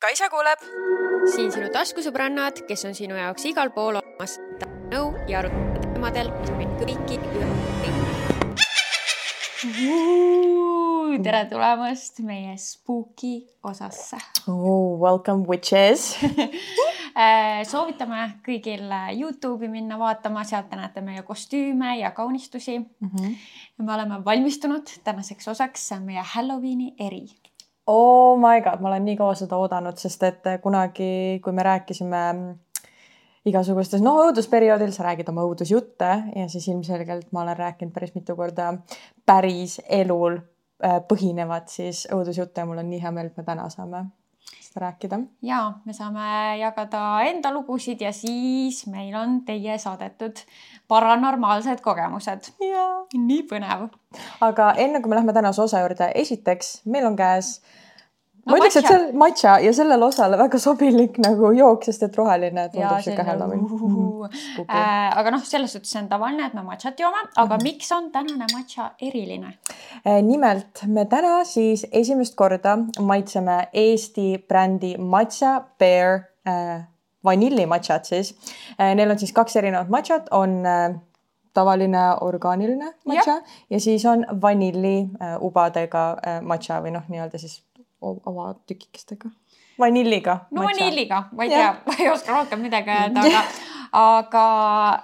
Kaisa kuuleb. siin sinu taskusõbrannad, kes on sinu jaoks igal pool olemas, nõu ja arutada teemadel, mis meid kõiki ühendavad. tere tulemast meie spooky osasse oh,. Welcome witches Äh, soovitame kõigil Youtube'i minna vaatama, sealt te näete meie kostüüme ja kaunistusi mm. -hmm. me oleme valmistunud tänaseks osaks, meie Halloweeni eri. Oh my god, ma olen nii kaua seda oodanud, sest et kunagi, kui me rääkisime igasugustes, noh, õudusperioodil sa räägid oma õudusjutte ja siis ilmselgelt ma olen rääkinud päris mitu korda päris elul äh, põhinevat siis õudusjutte ja mul on nii hea meel, et me täna saame seda rääkida. ja me saame jagada enda lugusid ja siis meil on teie saadetud paranormaalsed kogemused. nii põnev. aga enne kui me lähme tänase osa juurde, esiteks meil on käes no, ma ütleks, et sel matša ja sellele osale väga sobilik nagu jook, sest et roheline tundub sihuke Halloween uh. äh, aga noh, selles suhtes see on tavaline, et me matšat joome, aga mm -hmm. miks on tänane matša eriline äh,? nimelt me täna siis esimest korda maitseme Eesti brändi Matcha Bear äh, vanillimatšat siis äh,. Neil on siis kaks erinevat matšat, on äh, tavaline orgaaniline matša ja. ja siis on vanilli äh, ubadega äh, matša või noh, nii-öelda siis avatükikestega. vanilliga. no vanilliga, ma ei tea, ma ei oska rohkem midagi öelda, aga, aga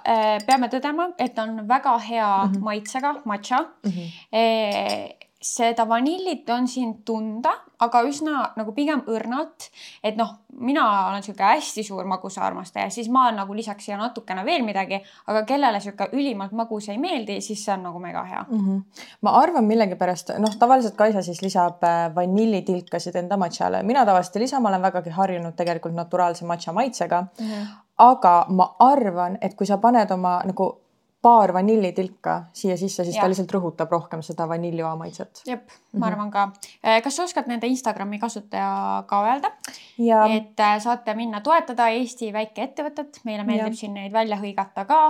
äh, peame tõdema, et on väga hea mm -hmm. maitsega matša mm. -hmm. E, seda vanillit on siin tunda, aga üsna nagu pigem õrnalt. et noh, mina olen sihuke hästi suur magusaarmastaja, siis ma nagu lisaks siia natukene veel midagi, aga kellele sihuke ülimalt magus ei meeldi, siis see on nagu mega hea mm. -hmm. ma arvan millegipärast, noh, tavaliselt Kaisa siis lisab äh, vanillitilkasid enda matšale, mina tavaliselt ei lisa, ma olen vägagi harjunud tegelikult naturaalse matša maitsega mm. -hmm. aga ma arvan, et kui sa paned oma nagu paar vanillitilka siia sisse, siis ja. ta lihtsalt rõhutab rohkem seda vaniljoa maitset. jep, ma -hmm. arvan ka. Äh, kas sa oskad nende Instagrami kasutaja ka öelda? et äh, saate minna toetada Eesti väikeettevõtet, meile meeldib ja. siin neid välja hõigata ka.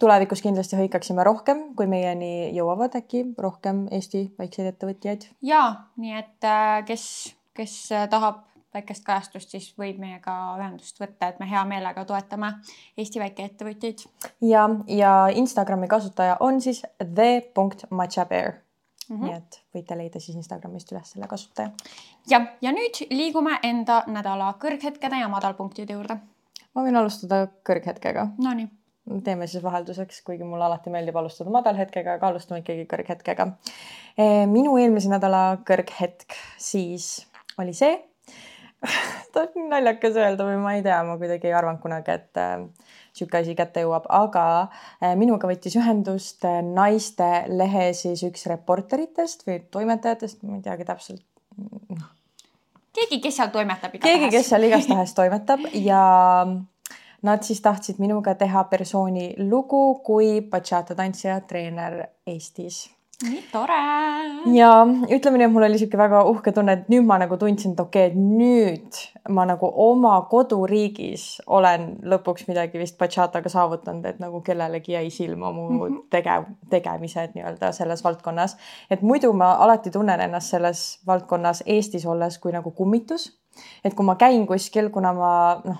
tulevikus kindlasti hõikaksime rohkem, kui meieni jõuavad äkki rohkem Eesti väikseid ettevõtjaid. ja nii et äh, kes, kes tahab väikest kajastust, siis võib meiega ühendust võtta, et me hea meelega toetame Eesti väikeettevõtjaid. ja, ja Instagrami kasutaja on siis the.matchabear mm. -hmm. nii et võite leida siis Instagramist üles selle kasutaja. jah, ja nüüd liigume enda nädala kõrghetkede ja madalpunktide juurde. ma võin alustada kõrghetkega. Nonii teeme siis vahelduseks, kuigi mulle alati meeldib alustada madalhetkega, aga alustame ikkagi kõrghetkega. Eh, minu eelmise nädala kõrghetk siis oli see ta on naljakas öelda või ma ei tea, ma kuidagi ei arvanud kunagi, et äh, sihuke asi kätte jõuab, aga äh, minuga võttis ühendust äh, naiste lehe siis üks reporteritest või toimetajatest, ma ei teagi täpselt noh. keegi, kes seal toimetab igatahes. keegi, kes seal igastahes toimetab ja nad siis tahtsid minuga teha persooni lugu kui bachata tantsija treener Eestis nii tore. ja ütleme nii, et mul oli sihuke väga uhke tunne, et nüüd ma nagu tundsin, et okei okay,, et nüüd ma nagu oma koduriigis olen lõpuks midagi vist bachataga saavutanud, et nagu kellelegi jäi silma mu mm -hmm. tegev, tegemised nii-öelda selles valdkonnas. et muidu ma alati tunnen ennast selles valdkonnas Eestis olles kui nagu kummitus. et kui ma käin kuskil, kuna ma noh,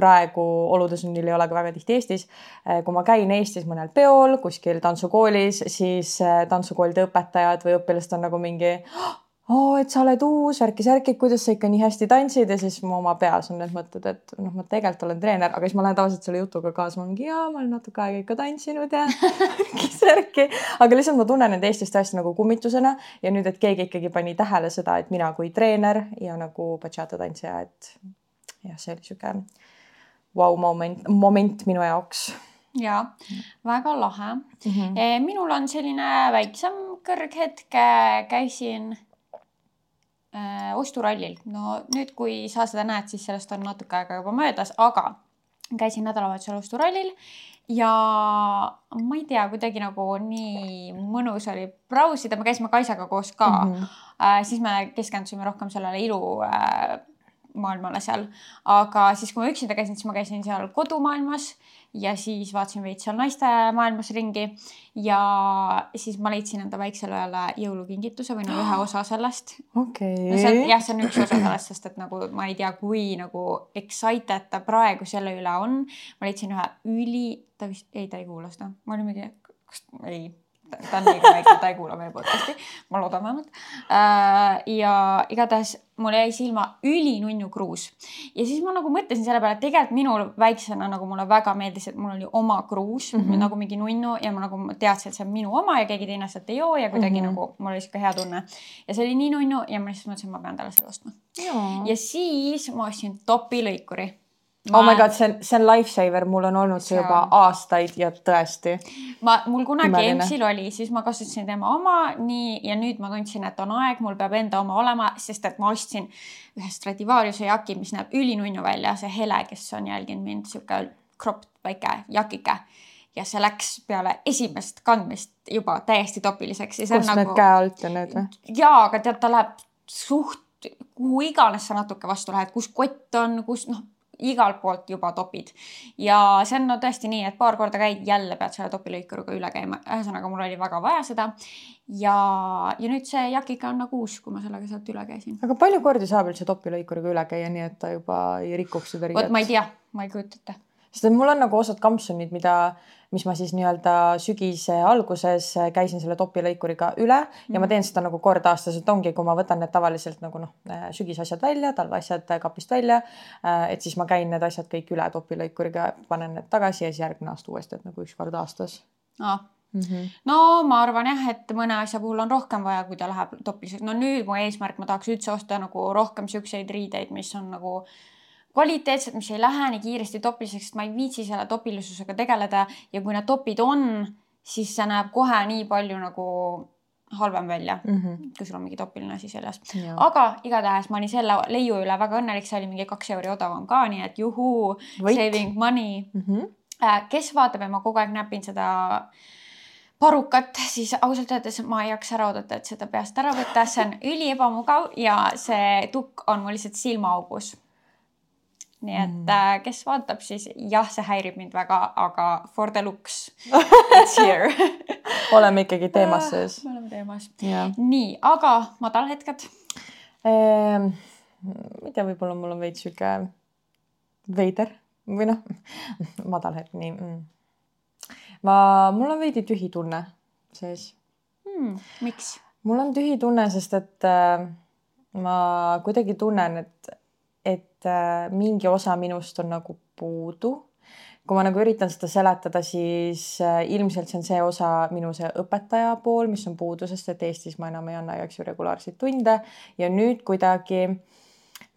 praegu oludesunnil ei ole ka väga tihti Eestis. Eh, kui ma käin Eestis mõnel peol, kuskil tantsukoolis, siis eh, tantsukoolide õpetajad või õpilased on nagu mingi oo, et sa oled uus, värki-särki, kuidas sa ikka nii hästi tantsid ja siis mu oma peas on need mõtted, et noh, ma tegelikult olen treener, aga siis ma lähen tavaliselt selle jutuga kaasa, ma mingi jaa, ma olen natuke aega ikka tantsinud ja värki-särki, aga lihtsalt ma tunnen end Eestis tõesti nagu kummitusena ja nüüd, et keegi ikkagi pani tähele seda, et mina kui treener ja nagu bachata tantsija, et jah, see oli sihuke vau wow, moment, moment minu jaoks. ja väga lahe mm. -hmm. minul on selline väiksem kõrghetk, käisin äh, osturallil, no nüüd, kui sa seda näed, siis sellest on natuke aega juba möödas, aga käisin nädalavahetusel osturallil ja ma ei tea, kuidagi nagu nii mõnus oli brausida, me käisime Kaisaga koos ka mm. -hmm. Äh, siis me keskendusime rohkem sellele ilu äh, maailmale seal. aga siis, kui ma üksinda käisin, siis ma käisin seal kodumaailmas ja siis vaatasin veits seal naiste maailmas ringi ja siis ma leidsin enda väiksele õele jõulukingituse või no ühe osa sellest. okei no see on, jah, see on üks osa sellest, sest et nagu ma ei tea, kui nagu excited ta praegu selle üle on. ma leidsin ühe üli, ta vist, ei, ta ei kuula seda, ma olin mingi, kas, ei ta on liiga väike, kuula meie podcast'i, ma loodan vähemalt. Äh, ja igatahes mul jäi silma ülinunnu kruus ja siis ma nagu mõtlesin selle peale, et tegelikult minul väiksena nagu mulle väga meeldis, et mul oli oma kruus mm -hmm. nagu mingi nunnu ja ma nagu teadsin, et see on minu oma ja keegi teine sealt ei joo ja kuidagi mm -hmm. nagu mul oli sihuke hea tunne. ja see oli nii nunnu ja ma lihtsalt mõtlesin, et ma pean talle selle ostma. ja siis ma ostsin topilõikuri Ma... oh my god, see on, see on lifesaver, mul on olnud see juba aastaid ja tõesti. ma, mul kunagi EMS-il oli, siis ma kasutasin tema oma nii ja nüüd ma tundsin, et on aeg, mul peab enda oma olema, sest et ma ostsin ühe Stradivariuse jaki, mis näeb ülinunnu välja, see Hele, kes on jälginud mind, sihuke kropp väike jakike ja see läks peale esimest kandmist juba täiesti topiliseks. kus need nagu... käe alt on need või? jaa, aga tead, ta läheb suht kuhu iganes sa natuke vastu lähed, kus kott on, kus noh igalt poolt juba topid. ja see on no tõesti nii, et paar korda käid, jälle pead selle topilõikuruga üle käima. ühesõnaga, mul oli väga vaja seda. ja, ja nüüd see jakika on nagu uus, kui ma sellega sealt üle käisin. aga palju kordi saab üldse topilõikuriga üle käia, nii et ta juba ei rikuks seda riiet? vot ma ei tea, ma ei kujuta ette. Sest et mul on nagu osad kampsunid, mida mis ma siis nii-öelda sügise alguses käisin selle topilõikuriga üle mm -hmm. ja ma mhm. teen seda nagu kord aastas, et ongi, kui ma võtan need tavaliselt nagu noh, sügisasjad välja, talveasjad kapist välja. et siis ma käin need asjad kõik üle topilõikuriga, panen need tagasi ja siis järgmine aasta uuesti, et nagu üks kord aastas ah.. Mm -hmm. no ma arvan jah, et mõne asja puhul on rohkem vaja, kui ta läheb topiliseks. no nüüd mu eesmärk, ma tahaks üldse osta nagu rohkem siukseid riideid, mis on nagu äh, kvaliteetsed, mis ei lähe nii kiiresti topiliseks, sest ma ei viitsi selle topilisusega tegeleda ja kui need topid on, siis see näeb kohe nii palju nagu halvem välja mm, -hmm. kui sul on mingi topiline asi seljas. aga igatahes ma olin selle leiu üle väga õnnelik, see oli mingi kaks euri odavam ka, nii et juhuu, saving money mm. -hmm. kes vaatab ja ma kogu aeg näpin seda parukat, siis ausalt öeldes ma ei jaksa ära oodata, et seda peast ära võtta, see on üliebamugav ja see tukk on mul lihtsalt silmaaugus nii et mm. kes vaatab, siis jah, see häirib mind väga, aga for the looks it's here oleme ikkagi teemas äh, sees. me oleme teemas. nii, aga madalhetked ehm,? ma ei tea, võib-olla mul on veits sihuke veider või noh, madalhetk, nii mm.. ma, mul on veidi tühi tunne sees hmm,. miks? mul on tühi tunne, sest et äh, ma kuidagi tunnen, et et äh, mingi osa minust on nagu puudu. kui ma nagu üritan seda seletada, siis äh, ilmselt see on see osa minu see õpetaja pool, mis on puudu, sest et Eestis ma enam ei anna eks ju regulaarseid tunde ja nüüd kuidagi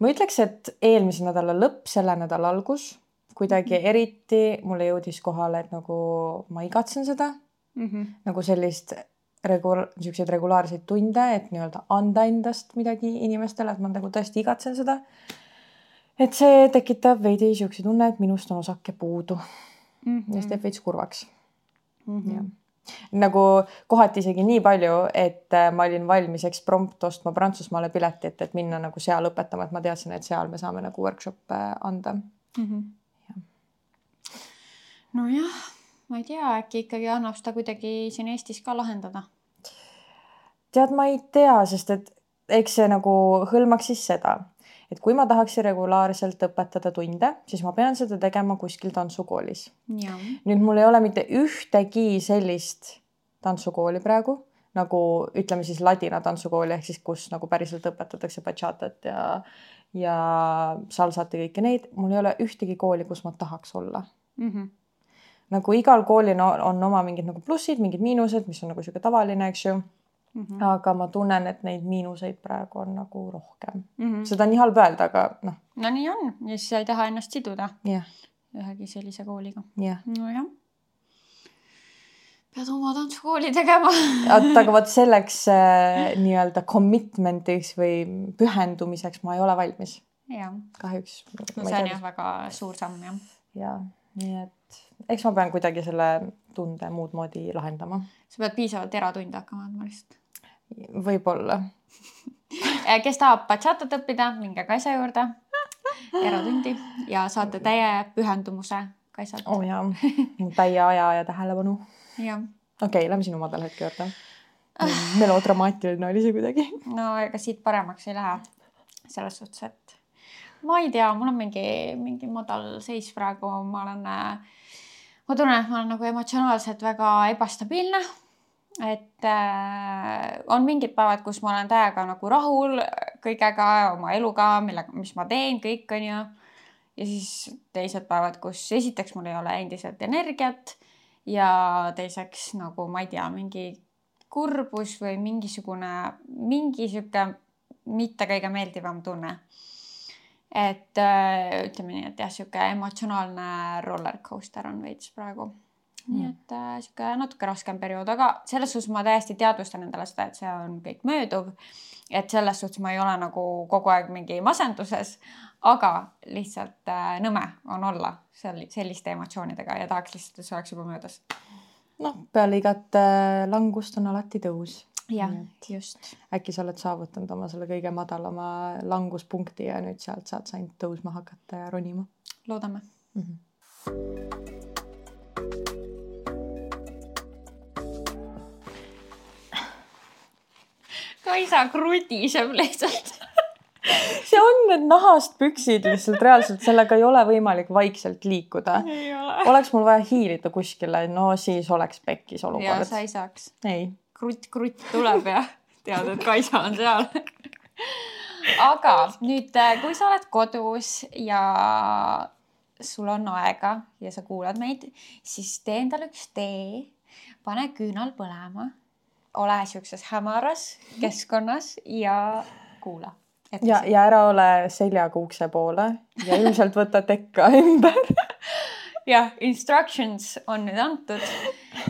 ma ütleks, et eelmise nädala lõpp, selle nädala algus kuidagi mhm. eriti mulle jõudis kohale, et nagu ma igatsen seda mm -hmm. nagu sellist regul-, niisuguseid regulaarseid tunde, et nii-öelda anda endast midagi inimestele, et ma nagu tõesti igatsen seda et see tekitab veidi siukse tunne, et minust on osake puudu mm. -hmm. ja see teeb veits kurvaks mm. -hmm. nagu kohati isegi nii palju, et äh, ma olin valmis eksprompt ostma Prantsusmaale piletit, et minna nagu seal õpetama, et ma teadsin, et seal me saame nagu workshop'e anda mm. -hmm. Ja. nojah, ma ei tea, äkki ikkagi annab seda kuidagi siin Eestis ka lahendada. tead, ma ei tea, sest et eks see nagu hõlmaks siis seda et kui ma tahaksin regulaarselt õpetada tunde, siis ma pean seda tegema kuskil tantsukoolis. nüüd mul ei ole mitte ühtegi sellist tantsukooli praegu nagu ütleme siis ladina tantsukooli ehk siis, kus nagu päriselt õpetatakse bachatat ja ja salsat ja kõiki neid, mul ei ole ühtegi kooli, kus ma tahaks olla mm. -hmm. nagu igal koolil on, on oma mingid nagu plussid, mingid miinused, mis on nagu sihuke tavaline, eks ju Mm -hmm. aga ma tunnen, et neid miinuseid praegu on nagu rohkem mm. -hmm. seda on nii halb öelda, aga noh. no nii on ja siis sa ei taha ennast siduda yeah. ühegi sellise kooliga yeah.. nojah. pead oma tantsukooli tegema oot, aga vot selleks äh, nii-öelda commitment'iks või pühendumiseks ma ei ole valmis. kahjuks. no see on jah väga suur samm jah. ja, nii et eks ma pean kuidagi selle tunde muud moodi lahendama. sa pead piisavalt eratunde hakkama andma lihtsalt. Võib-olla kes tahab bachatat õppida, minge Kaisa juurde eratundi ja saate täie pühendumuse Kaisalt oo oh, jaa, täie aja ja tähelepanu. jah. okei okay,, lähme sinu madalhetke juurde. melodramaatiline oli see kuidagi. no ega siit paremaks ei lähe. selles suhtes, et ma ei tea, mul on mingi, mingi madal seis praegu, ma olen, ma tunnen, et ma olen nagu emotsionaalselt väga ebastabiilne. Et äh, on mingid päevad, kus ma olen täiega nagu rahul kõigega, oma eluga, millega, mis ma teen, kõik on ju. ja siis teised päevad, kus esiteks mul ei ole endiselt energiat ja teiseks nagu ma ei tea, mingi kurbus või mingisugune, mingi sihuke mitte kõige meeldivam tunne et äh, ütleme nii, et jah, sihuke emotsionaalne roller coaster on veits praegu. Nii et äh, sihuke natuke raskem periood, aga selles suhtes ma täiesti teadvustan endale seda, et see on kõik mööduv. et selles suhtes ma ei ole nagu kogu aeg mingi masenduses, aga lihtsalt äh, nõme on olla seal selliste emotsioonidega ja tahaks lihtsalt, et see oleks juba möödas. noh, peale igat äh, langust on alati tõus jah, just. äkki sa oled saavutanud oma selle kõige madalama languspunkti ja nüüd sealt saad sa ainult tõusma hakata ja ronima. loodame mm. -hmm. Kaisa krudiseb lihtsalt see on need nahast püksid lihtsalt reaalselt, sellega ei ole võimalik vaikselt liikuda. oleks mul vaja hiilida kuskile, no siis oleks pekkis olukord. ja sa ei saaks. ei krutt-krutt tuleb ja tead, et Kaisa on seal aga nüüd, äh, kui sa oled kodus ja sul on aega ja sa kuulad meid, siis tee endale üks tee, pane küünal põlema, ole siukses hämaras keskkonnas ja kuula. ja, ja ära ole seljaga ukse poole ja ilmselt võta tekka ümber jah, instructions on nüüd antud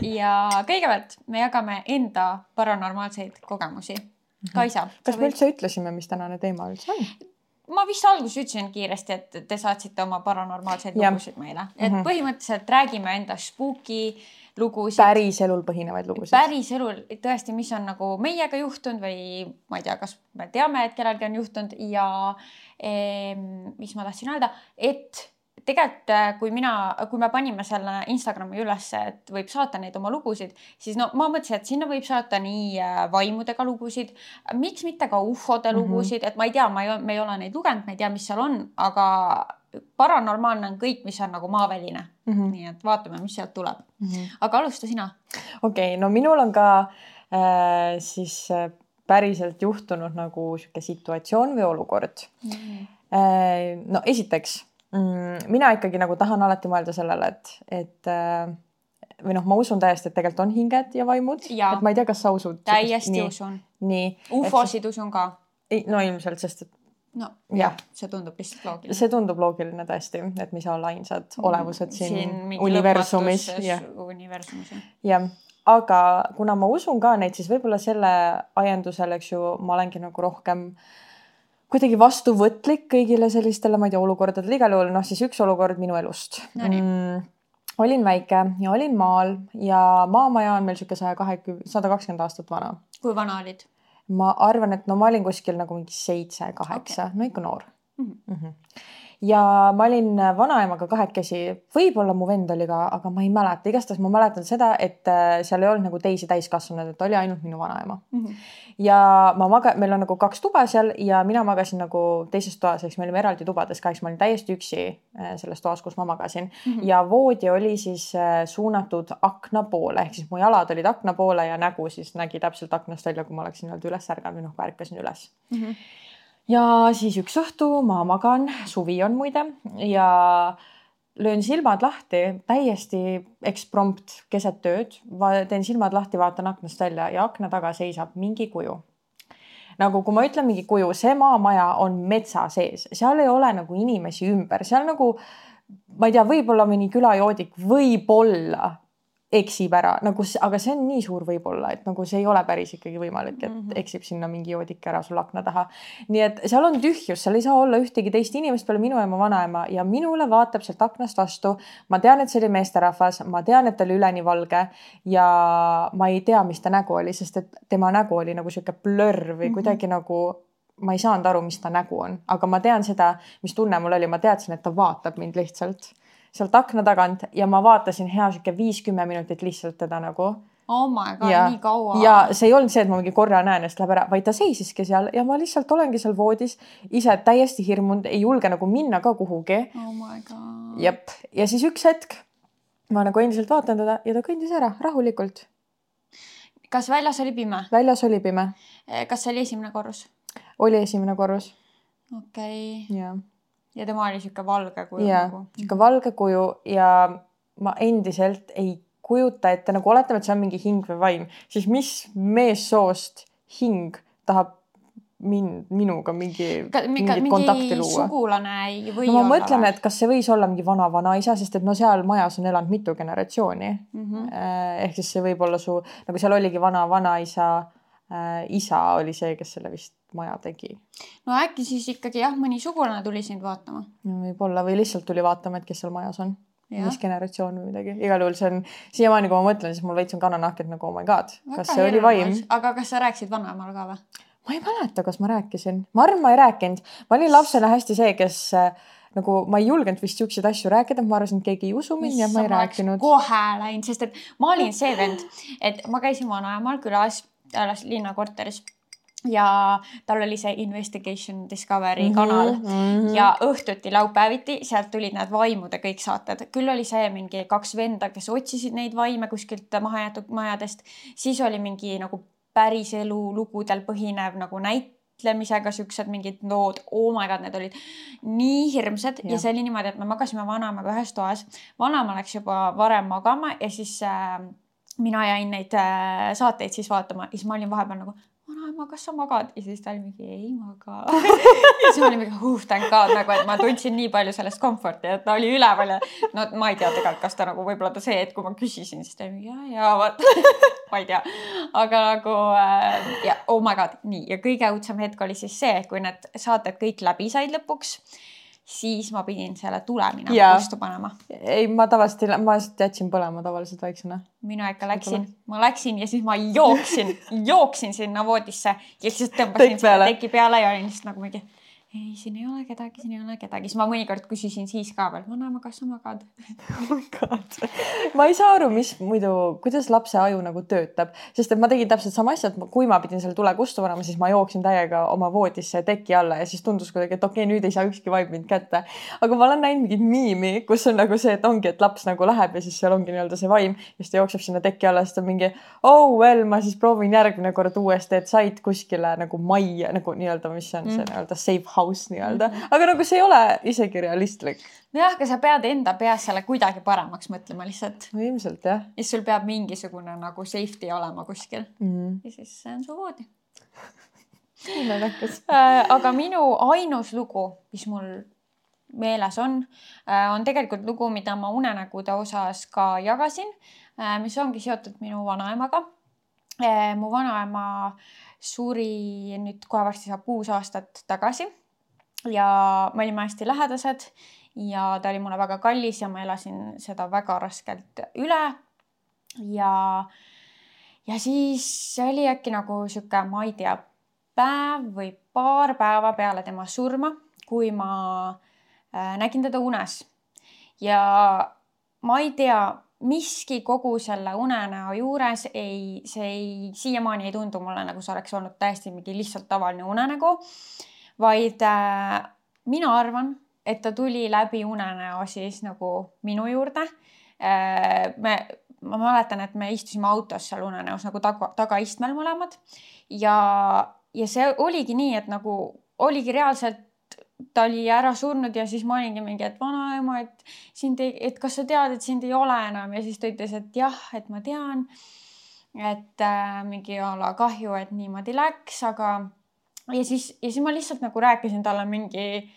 ja kõigepealt me jagame enda paranormaalseid kogemusi. Mhm. Kaisa. kas me üldse ütlesime, mis tänane teema üldse on? ma vist alguses ütlesin kiiresti, et te saatsite oma paranormaalseid lugusid meile, et -hmm. põhimõtteliselt räägime enda spooki lugusid. päriselul põhinevaid lugusid. päriselul tõesti, mis on nagu meiega juhtunud või ma ei tea, kas me teame, et kellelgi on juhtunud ja eh, mis ma tahtsin öelda, et tegelikult äh, kui mina, kui me panime selle Instagrami ülesse, et võib saata neid oma lugusid, siis no ma mõtlesin, et sinna võib saata nii äh, vaimudega lugusid, miks mitte ka ufode mm -hmm. lugusid, et ma ei tea, ma ei, me ei ole neid lugenud, ma ei tea, mis seal on, aga paranormaalne on kõik, mis on nagu maaväline mm. -hmm. nii et vaatame, mis sealt tuleb mm. -hmm. aga alusta sina. okei okay,, no minul on ka äh, siis äh, päriselt juhtunud nagu sihuke situatsioon või olukord mm. -hmm. Äh, no esiteks? Mina ikkagi nagu tahan alati mõelda sellele, et, et äh, või noh, ma usun täiesti, et tegelikult on hinged ja vaimud, et ma ei tea, kas sa usud. täiesti nii, usun. nii. ufosid siis... usun ka. no ilmselt, sest et. no jah, see tundub lihtsalt loogiline. see tundub loogiline tõesti, et me ei saa olla ainsad mm, olevused siin, siin universumis. universumis jah. jah, aga kuna ma usun ka neid, siis võib-olla selle ajendusel, eks ju, ma olengi nagu rohkem äh, kuidagi vastuvõtlik kõigile sellistele, ma ei tea, olukordadele, igal juhul noh, siis üks olukord minu elust no,. Mm, olin väike ja olin maal ja maamaja on meil niisugune saja kahekümne, sada kakskümmend aastat vana. kui vana olid? ma arvan, et no ma olin kuskil nagu mingi seitse, kaheksa okay., no ikka noor mm. -hmm. Mm -hmm ja ma olin vanaemaga kahekesi, võib-olla mu vend oli ka, aga ma ei mäleta, igastahes ma mäletan seda, et äh, seal ei olnud nagu teisi täiskasvanuid, et oli ainult minu vanaema mm. -hmm. ja ma maga-, meil on nagu kaks tuba seal ja mina magasin nagu teises toas, eks me olime eraldi tubades ka, eks ma olin täiesti üksi äh, selles toas, kus ma magasin mm. -hmm. ja voodi oli siis äh, suunatud akna poole, ehk siis mu jalad olid akna poole ja nägu siis nägi täpselt aknast välja, kui ma oleksin nii-öelda üles ärganud või noh, ärkasin üles mm. -hmm ja siis üks õhtu ma magan, suvi on muide ja löön silmad lahti täiesti eksprompt keset ööd, teen silmad lahti, vaatan aknast välja ja akna taga seisab mingi kuju. nagu kui ma ütlen mingi kuju, see maamaja on metsa sees, seal ei ole nagu inimesi ümber, seal nagu ma ei tea, võib-olla mõni külajoodik, võib-olla eksib ära nagu, aga see on nii suur võib-olla, et nagu see ei ole päris ikkagi võimalik, et mm -hmm. eksib sinna mingi joodik ära sul akna taha. nii et seal on tühjus, seal ei saa olla ühtegi teist inimest peale minu ja mu vanaema ja minule vaatab sealt aknast vastu. ma tean, et see oli meesterahvas, ma tean, et ta oli üleni valge ja ma ei tea, mis ta nägu oli, sest et tema nägu oli nagu sihuke blörr või mm -hmm. kuidagi nagu ma ei saanud aru, mis ta nägu on, aga ma tean seda, mis tunne mul oli, ma teadsin, et ta vaatab mind lihtsalt sealt akna tagant ja ma vaatasin hea sihuke viis-kümme minutit lihtsalt teda nagu oh my god, nii kaua. ja see ei olnud see, et ma mingi korra näen ja siis läheb ära, vaid ta seisiski seal ja ma lihtsalt olengi seal voodis ise täiesti hirmunud, ei julge nagu minna ka kuhugi. oh my god. jep, ja siis üks hetk ma nagu endiselt vaatan teda ja ta kõndis ära rahulikult. kas väljas oli pime? väljas oli pime. kas see oli esimene korrus? oli esimene korrus. okei okay.. ja. Ja tema oli sihuke valge kuju ja, nagu? sihuke valge kuju ja ma endiselt ei kujuta ette nagu oletame, et see on mingi hing või vaim, siis mis meessoost hing tahab mind, minuga mingi, mingit kontakti luua. sugulane ei või no, ma olla. mõtlen, et kas see võis olla mingi vana-vanaisa, sest et no seal majas on elanud mitu generatsiooni mm. -hmm. ehk siis see võib olla su, nagu seal oligi vana-vanaisa isa oli see, kes selle vist maja tegi. no äkki siis ikkagi jah, mõni sugulane tuli sind vaatama? võib-olla või lihtsalt tuli vaatama, et kes seal majas on mis generatsioon või midagi, igal juhul see on siiamaani, kui ma mõtlen, siis mul veits on kananahk, et nagu oh my god, kas see oli vaim. aga kas sa rääkisid vanaemale ka või? ma ei mäleta, kas ma rääkisin, ma arvan, ma ei rääkinud, ma olin lapsena hästi see, kes äh, nagu ma ei julgenud vist siukseid asju rääkida, ma arvasin, et keegi ei usu mind ja ma ei rääkinud. kohe läinud, sest et ma olin see vend, et ma käisin vanaemal külas, linnakorteris. Ja tal oli see Investigation Discovery mm -hmm, kanal. mm -hmm. ja õhtuti laupäeviti sealt tulid need vaimude kõik saated, küll oli see mingi kaks venda, kes otsisid neid vaime kuskilt mahajäetud majadest, siis oli mingi nagu päriselu lugudel põhinev nagu näitlemisega siuksed mingid lood, oh my god, need olid nii hirmsad. Ja, ja see oli niimoodi, et me magasime vanaemaga ühes toas. vanaema läks juba varem magama ja siis äh, mina jäin neid äh, saateid siis vaatama ja siis ma olin vahepeal nagu vanaema, kas sa magad? ja siis ta oli mingi ei maga. Ja siis ma olin mingi huh, thank god nagu, et ma tundsin nii palju sellest comfort'i, et ta oli üleval ja no ma ei tea tegelikult, kas ta nagu võib-olla ta see hetk, kui ma küsisin, siis ta oli mingi ja, ja vaata. Ma ei tea, aga nagu äh, ja oh my god, nii. Ja kõige õudsem hetk oli siis see, kui need saated kõik läbi said lõpuks siis ma pidin selle tule minema vastu panema. ei, ma tavaliselt, ma jätsin põlema tavaliselt väiksena. mina ikka läksin, ma läksin ja siis ma jooksin jooksin sinna voodisse ja siis tõmbasin selle teki peale ja olin lihtsalt nagu mingi ei, siin ei ole kedagi, siin ei ole kedagi, siis ma mõnikord küsisin siis ka veel, vanaema, kas sa magad oh ma ei saa aru, mis muidu, kuidas lapse aju nagu töötab, sest et ma tegin täpselt sama asja, et kui ma pidin selle tule kustu panema, siis ma jooksin täiega oma voodisse teki alla ja siis tundus kuidagi, et okei okay,, nüüd ei saa ükski vaip mind kätte. aga ma olen näinud mingit miimi, kus on nagu see, et ongi, et laps nagu läheb ja siis seal ongi nii-öelda see vaim ja siis ta jookseb sinna teki alla, siis ta mingi oh well, ma siis proovin järgmine kord uuesti, et said kuskile nagu majja nagu nii-öelda, mis on mm. see nii-öelda safe house aus nii-öelda, mhm. aga nagu see ei ole isegi realistlik. nojah, aga sa pead enda peas selle kuidagi paremaks mõtlema lihtsalt. no ilmselt jah. ja siis sul peab mingisugune nagu safety olema kuskil mm. -hmm. ja siis see on su voodi imetähtis äh, aga minu ainus lugu, mis mul meeles on, äh, on tegelikult lugu, mida ma unenägude osas ka jagasin, äh, mis ongi seotud minu vanaemaga. mu vanaema suri nüüd kohe varsti saab kuus aastat tagasi ja me olime hästi lähedased ja ta oli mulle väga kallis ja ma elasin seda väga raskelt üle. ja, ja siis oli äkki nagu sihuke, ma ei tea, päev või paar päeva peale tema surma, kui ma äh, nägin teda unes ja ma ei tea, miski kogu selle unenäo juures ei, see ei, siiamaani ei tundu mulle nagu see oleks olnud täiesti mingi lihtsalt tavaline unenägu vaid äh, mina arvan, et ta tuli läbi unenäo siis nagu minu juurde äh,. me, ma mäletan, et me istusime autos seal unenäos nagu taga, tagaistmel mõlemad ja, ja see oligi nii, et nagu oligi reaalselt ta oli ära surnud ja siis ma olingi mingi, et vanaema, et sind ei, et kas sa tead, et sind ei ole enam ja siis ta ütles, et jah, et ma tean. et äh, mingi ala kahju, et niimoodi läks, aga ja siis, ja siis ma lihtsalt nagu rääkisin talle mingi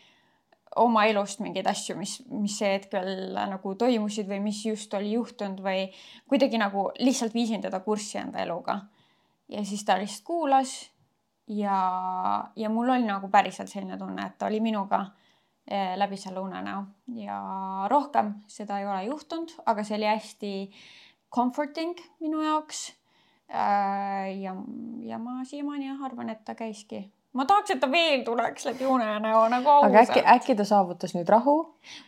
oma elust mingeid asju, mis, mis see hetkel nagu toimusid või mis just oli juhtunud või kuidagi nagu lihtsalt viisin teda kurssi enda eluga. ja siis ta lihtsalt kuulas ja, ja mul oli nagu päriselt selline tunne, et ta oli minuga eh, läbi selle unenäo ja rohkem seda ei ole juhtunud, aga see oli hästi comforting minu jaoks Äh, ja, ja ma siiamaani jah arvan, et ta käiski ma tahaks, et ta veel tuleks läbi unenäo nagu aga äkki, ausalt. äkki ta saavutas nüüd rahu?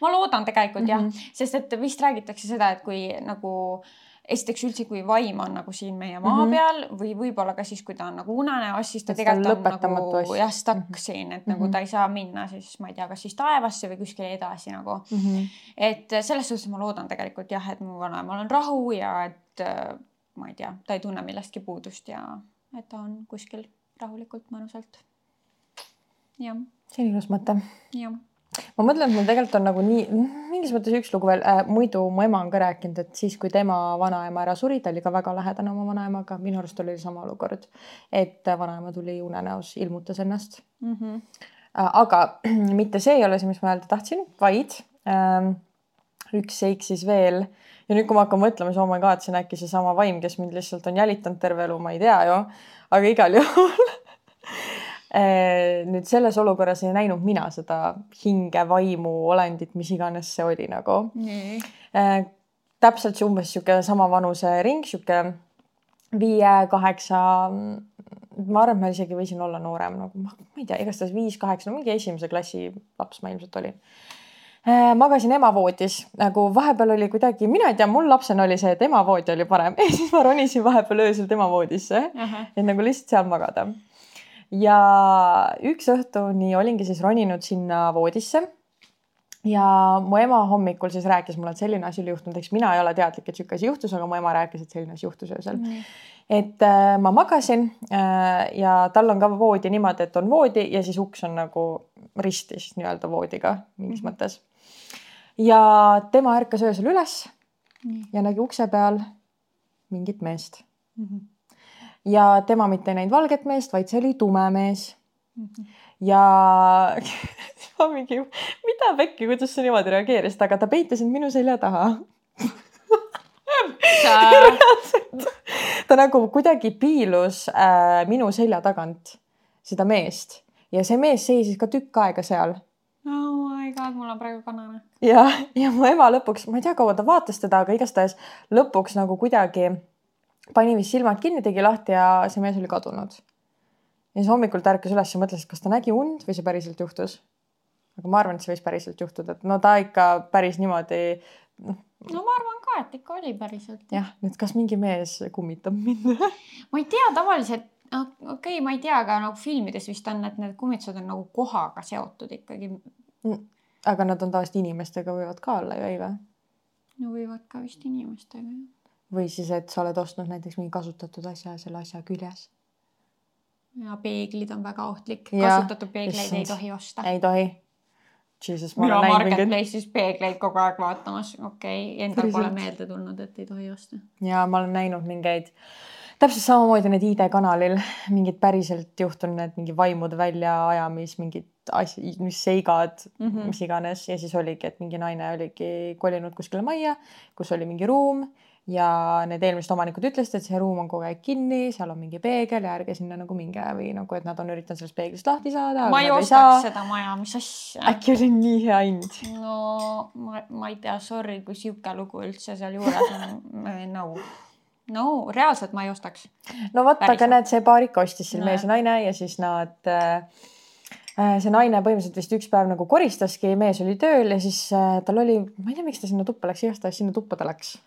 ma loodan tegelikult mm Mhm. -hmm. jah, sest et vist räägitakse seda, et kui nagu esiteks üldse, kui vaim on nagu siin meie maa mm Mhm. -hmm. peal või võib-olla ka siis, kui ta on nagu unenäos, siis ta on tegelikult on nagu jah, stuck mm Mhm. -hmm. siin, et Mhm. nagu ta ei saa minna siis ma ei tea, kas siis taevasse või kuskile edasi nagu. et selles suhtes ma loodan tegelikult jah, et mu vanaemal on rahu ja et äh, ma ei tea, ta ei tunne millestki puudust ja et ta on kuskil rahulikult mõnusalt. See on ilus mõte. jah. ma mõtlen, et mul tegelikult on nagu nii, mingis mõttes üks lugu veel äh,, muidu mu ema on ka rääkinud, et siis, kui tema vanaema ära suri, ta oli ka väga lähedane oma vanaemaga, minu arust oli sama olukord, et äh, vanaema tuli unenäos, ilmutas ennast Mm -hmm. Äh, aga mitte see ei ole see, mis ma öelda tahtsin, vaid ähm, üks seik siis veel ja nüüd, kui ma hakkan mõtlema, siis oh my god, see on äkki seesama vaim, kes mind lihtsalt on jälitanud terve elu, ma ei tea ju, aga igal juhul äh, nüüd selles olukorras ei näinud mina seda hinge, vaimu, olendit, mis iganes see oli nagu nii. äh,. täpselt see umbes sihuke sama vanusering, sihuke viie-kaheksa. ma arvan, et ma isegi võisin olla noorem nagu ma ma ei tea, igastahes viis-kaheksa, no mingi esimese klassi laps ma ilmselt olin äh, magasin ema voodis nagu vahepeal oli kuidagi, mina ei tea, mul lapsena oli see, et ema voodi oli parem ja siis ma ronisin vahepeal öösel tema voodisse, et nagu lihtsalt seal magada. Ja üks õhtuni olingi siis roninud sinna voodisse. ja mu ema hommikul siis rääkis mulle, et selline asi oli juhtunud, eks mina ei ole teadlik, et sihuke asi juhtus, aga mu ema rääkis, et selline asi juhtus öösel. et äh, ma magasin äh, ja tal on ka voodi niimoodi, et on voodi ja siis uks on nagu ristis nii-öelda voodiga mingis Mhm. mõttes. ja tema ärkas öösel üles nii. ja nägi ukse peal mingit meest Mhm. Ja tema mitte ei näinud valget meest, vaid see oli tume mees Mhm. ja ma mingi, mida pekki, kuidas sa niimoodi reageerisid, aga ta peitis end minu selja taha. ta nagu kuidagi piilus äh, minu selja tagant seda meest ja see mees seisis ka tükk aega seal oh my god, mul on praegu kanane. ja, ja mu ema lõpuks, ma ei tea, kaua ta vaatas teda, aga igastahes lõpuks nagu kuidagi pani vist silmad kinni, tegi lahti ja see mees oli kadunud. ja siis hommikul ta ärkas üles ja mõtles, kas ta nägi und või see päriselt juhtus. aga ma arvan, et see võis päriselt juhtuda, et no ta ikka päris niimoodi no ma arvan ka, et ikka oli päriselt. jah, et kas mingi mees kummitab mind ma ei tea, tavaliselt, okei okay,, ma ei tea, aga nagu filmides vist on, et need kummitused on nagu kohaga seotud ikkagi. aga nad on tavaliselt inimestega võivad ka olla ju, ei või? no võivad ka vist inimestega. Või siis, et sa oled ostnud näiteks mingi kasutatud asja ja selle asja küljes. ja peeglid on väga ohtlik. Kasutatud peegleid ei tohi osta. ei tohi. Jesus, ma olen näinud mingeid Marketplace'is peegleid kogu aeg vaatamas, okei okay,, endal pole meelde tulnud, et ei tohi osta. ja ma olen näinud mingeid, täpselt samamoodi need ID-kanalil mingid päriselt juhtunud need mingi vaimude väljaajamis, mingid asjad, mis seigad mm. -hmm. mis iganes ja siis oligi, et mingi naine oligi kolinud kuskile majja, kus oli mingi ruum ja need eelmised omanikud ütlesid, et see ruum on kogu aeg kinni, seal on mingi peegel ja ärge sinna nagu minge või nagu, et nad on üritanud sellest peeglist lahti saada. ma ei ostaks seda maja, mis asja. äkki oli nii hea hind. no ma, ma ei tea, sorry, kui sihuke lugu üldse seal juures on, no, no reaalselt ma ei ostaks. no vot, aga näed, see paar ikka ostis siin No mees ja naine ja siis nad äh, äh, see naine põhimõtteliselt vist üks päev nagu koristaski, mees oli tööl ja siis äh, tal oli, ma ei tea, miks ta sinna tuppa läks, igastahes sinna tuppa ta läks.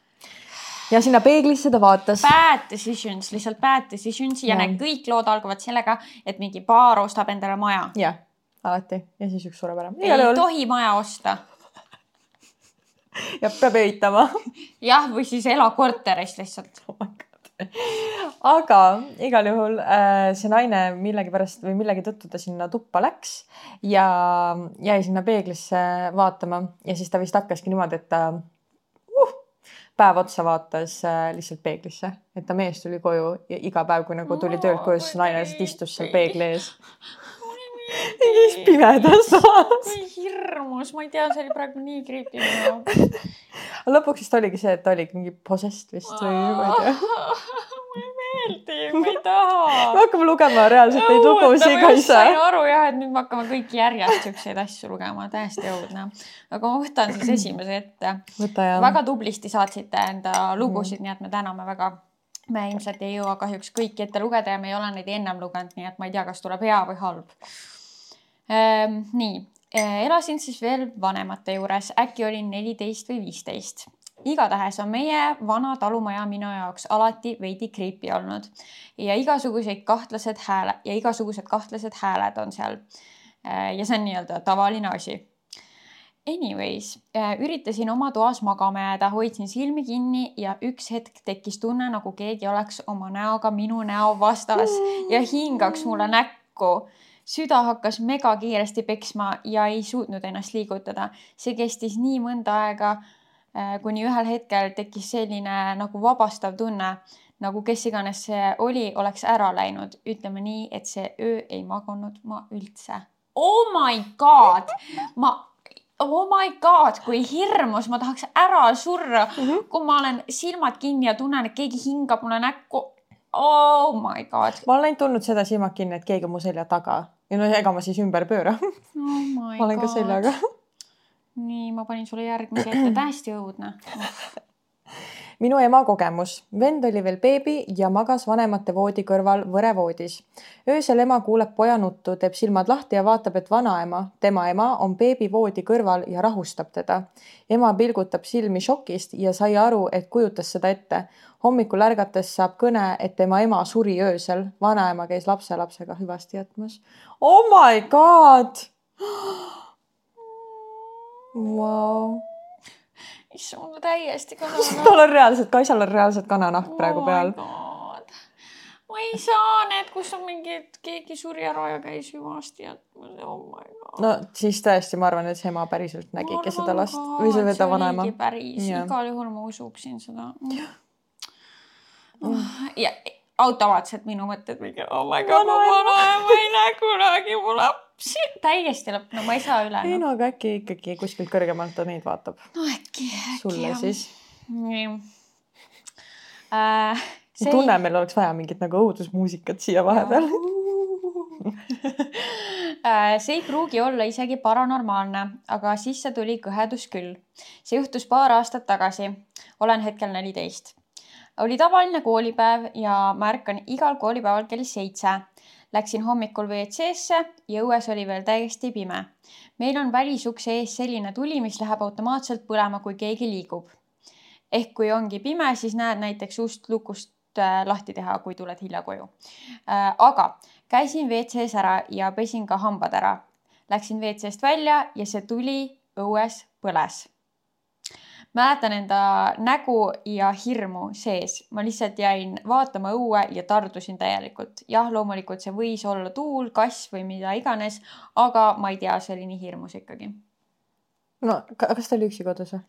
Ja sinna peeglisse ta vaatas. Bad decisions, lihtsalt bad decisions ja Jah. need kõik lood algavad sellega, et mingi paar ostab endale maja. jah, alati ja siis üks sureb ära. ei juhul tohi maja osta. ja peab ehitama jah, või siis ela korteris lihtsalt. oh aga igal juhul äh, see naine millegipärast või millegi tõttu ta sinna tuppa läks ja jäi sinna peeglisse vaatama ja siis ta vist hakkaski niimoodi, et ta päev otsa vaatas äh, lihtsalt peeglisse, et ta mees tuli koju ja iga päev, kui nagu tuli töölt koju, siis naine lihtsalt istus seal peegli ees. mingis pimedas toas. hirmus, ma ei tea, see oli praegu nii jaoks. lõpuks vist oligi see, et ta oligi mingi possessed vist või ma ei tea. mulle ei meeldi, ma ei taha me hakkame lugema reaalselt neid lugusid ka ise. sain aru jah, et nüüd me hakkame kõik järjest siukseid asju lugema, täiesti õudne. aga ma võtan siis esimese ette. väga tublisti saatsite enda lugusid, nii et me täname väga. me ilmselt ei jõua kahjuks kõiki ette lugeda ja me ei ole neid ennem lugenud, nii et ma ei tea, kas tuleb hea või halb ehm,. nii, elasin siis veel vanemate juures, äkki olin neliteist või viisteist igatahes on meie vana talumaja minu jaoks alati veidi creepy olnud ja igasuguseid kahtlased hääle ja igasugused kahtlased hääled on seal. Äh, ja see on nii-öelda tavaline asi. Anyways, äh, üritasin oma toas magama jääda, hoidsin silmi kinni ja üks hetk tekkis tunne, nagu keegi oleks oma näoga minu näo vastas ja hingaks mulle näkku süda hakkas megakiiresti peksma ja ei suutnud ennast liigutada. see kestis nii mõnda aega kuni ühel hetkel tekkis selline nagu vabastav tunne, nagu kes iganes see oli, oleks ära läinud. ütleme nii, et see öö ei maganud ma üldse. Oh my god, ma, oh my god, kui hirmus, ma tahaks ära surra mm, -hmm. kui ma olen silmad kinni ja tunnen, et keegi hingab mulle näkku. Oh my god. ma olen tundnud seda silmad kinni, et keegi on mu selja taga ja no ega ma siis ümber pööra oh. ma olen god. ka seljaga nii, ma panin sulle järgmise ette, täiesti õudne minu ema kogemus. vend oli veel beebi ja magas vanemate voodi kõrval võrevoodis. öösel ema kuuleb poja nuttu, teeb silmad lahti ja vaatab, et vanaema, tema ema, on beebivoodi kõrval ja rahustab teda. ema pilgutab silmi šokist ja sai aru, et kujutas seda ette. hommikul ärgates saab kõne, et tema ema suri öösel. vanaema käis lapselapsega hüvasti jätmas. Oh my god wow.. issand, mul täiesti kananahk tal on reaalselt, Kaisal on reaalselt kananahk oh praegu peal. ma ei saa need, kus on mingi, et keegi suri ära ja käis hüvasti jätmas, oh my god. no siis tõesti, ma arvan, et see ema päriselt nägigi seda last või see ta vanaema. päris, igal juhul ma usuksin seda. ja automaatselt minu mõtted mingi oh my god, ma vanaema ei näe kunagi mu lapsi. täiesti lõpp, no ma ei saa üle. ei no aga äkki ikkagi kuskilt kõrgemalt ta neid vaatab. no äkki, äkki. sulle jah. siis. nii äh,. See... tunne, meil oleks vaja mingit nagu õudusmuusikat siia vahepeal äh, see ei pruugi olla isegi paranormaalne, aga sisse tuli kõhedus küll. see juhtus paar aastat tagasi. olen hetkel neliteist oli tavaline koolipäev ja ma ärkan igal koolipäeval kell seitse. Läksin hommikul WC-sse ja õues oli veel täiesti pime. meil on välisukse ees selline tuli, mis läheb automaatselt põlema, kui keegi liigub. ehk kui ongi pime, siis näed näiteks ust lukust äh, lahti teha, kui tuled hilja koju. Äh, aga käisin WC-s ära ja pesin ka hambad ära. Läksin WC-st välja ja see tuli õues põles mäletan enda nägu ja hirmu sees. ma lihtsalt jäin vaatama õue ja tardusin täielikult. jah, loomulikult see võis olla tuul, kass või mida iganes, aga ma ei tea, see oli nii hirmus ikkagi. no kas ta oli üksi kodus või?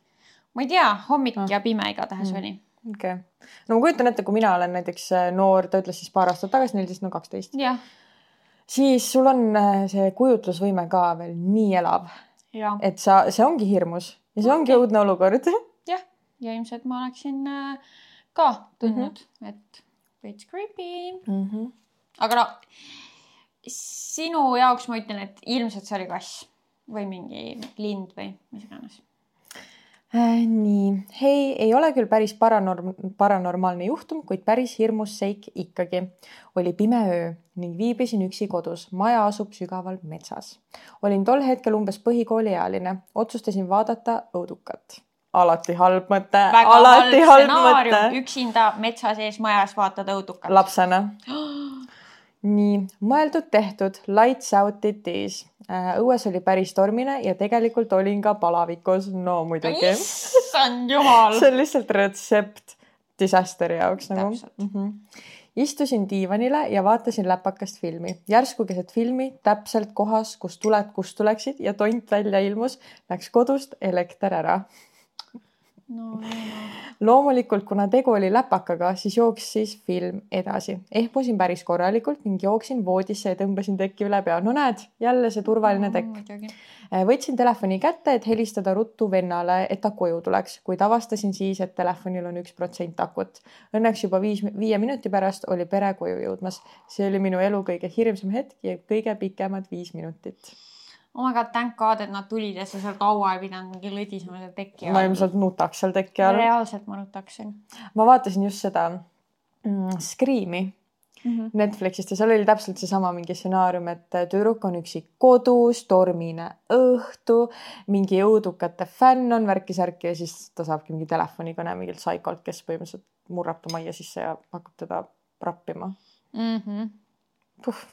ma ei tea, hommik ah. ja pime igatahes mm. oli okei okay., no ma kujutan ette, kui mina olen näiteks äh, noor, ta ütles siis paar aastat tagasi, neliteist, no kaksteist. siis sul on äh, see kujutlusvõime ka veel nii elav. et sa, see ongi hirmus ja see ongi õudne olukord. jah, ja ilmselt ma oleksin äh, ka tundnud mm, -hmm. et veits creepy mm. -hmm. aga no sinu jaoks ma ütlen, et ilmselt see oli kass või mingi lind või mis iganes. Nii, hei, ei ole küll päris paranorm-, paranormaalne juhtum, kuid päris hirmus seik ikkagi. oli pime öö ning viibisin üksi kodus. maja asub sügaval metsas. olin tol hetkel umbes põhikooliealine, otsustasin vaadata õudukat. alati halb mõte, alati halb, halb mõte. üksinda metsa sees majas vaatad õudukat. lapsena nii, mõeldud-tehtud, lights out it is. Äh, õues oli päris tormine ja tegelikult olin ka palavikus, no muidugi. issand jumal see on lihtsalt retsept disaster'i jaoks nagu. Mm -hmm istusin diivanile ja vaatasin läpakast filmi. järsku keset filmi, täpselt kohas, kus tuled, kust tuleksid ja tont välja ilmus, läks kodust elekter ära no,. Loomulikult, kuna tegu oli läpakaga, siis jooksis film edasi. ehmusin päris korralikult ning jooksin voodisse ja tõmbasin teki üle pea. no näed, jälle see turvaline tekk no,. Äh, võtsin telefoni kätte, et helistada ruttu vennale, et ta koju tuleks, kuid avastasin siis, et telefonil on üks protsent akut. Õnneks juba viis, viie minuti pärast oli pere koju jõudmas. see oli minu elu kõige hirmsam hetk ja kõige pikemad viis minutit oh my god, thank god, et nad tulid ja sa seal kaua ei pidanud mingi lõdisema seal teki all. ma ilmselt nutaks seal teki all. reaalselt ma nutaksin. ma vaatasin just seda mm, Scream'i mm -hmm. Netflixist ja seal oli täpselt seesama mingi stsenaarium, et tüdruk on üksi kodus, tormine õhtu, mingi õudukate fänn on värki-särki ja siis ta saabki mingi telefonikõne mingilt saikolt, kes põhimõtteliselt murrab ta majja sisse ja hakkab teda rappima mm. -hmm. Puh.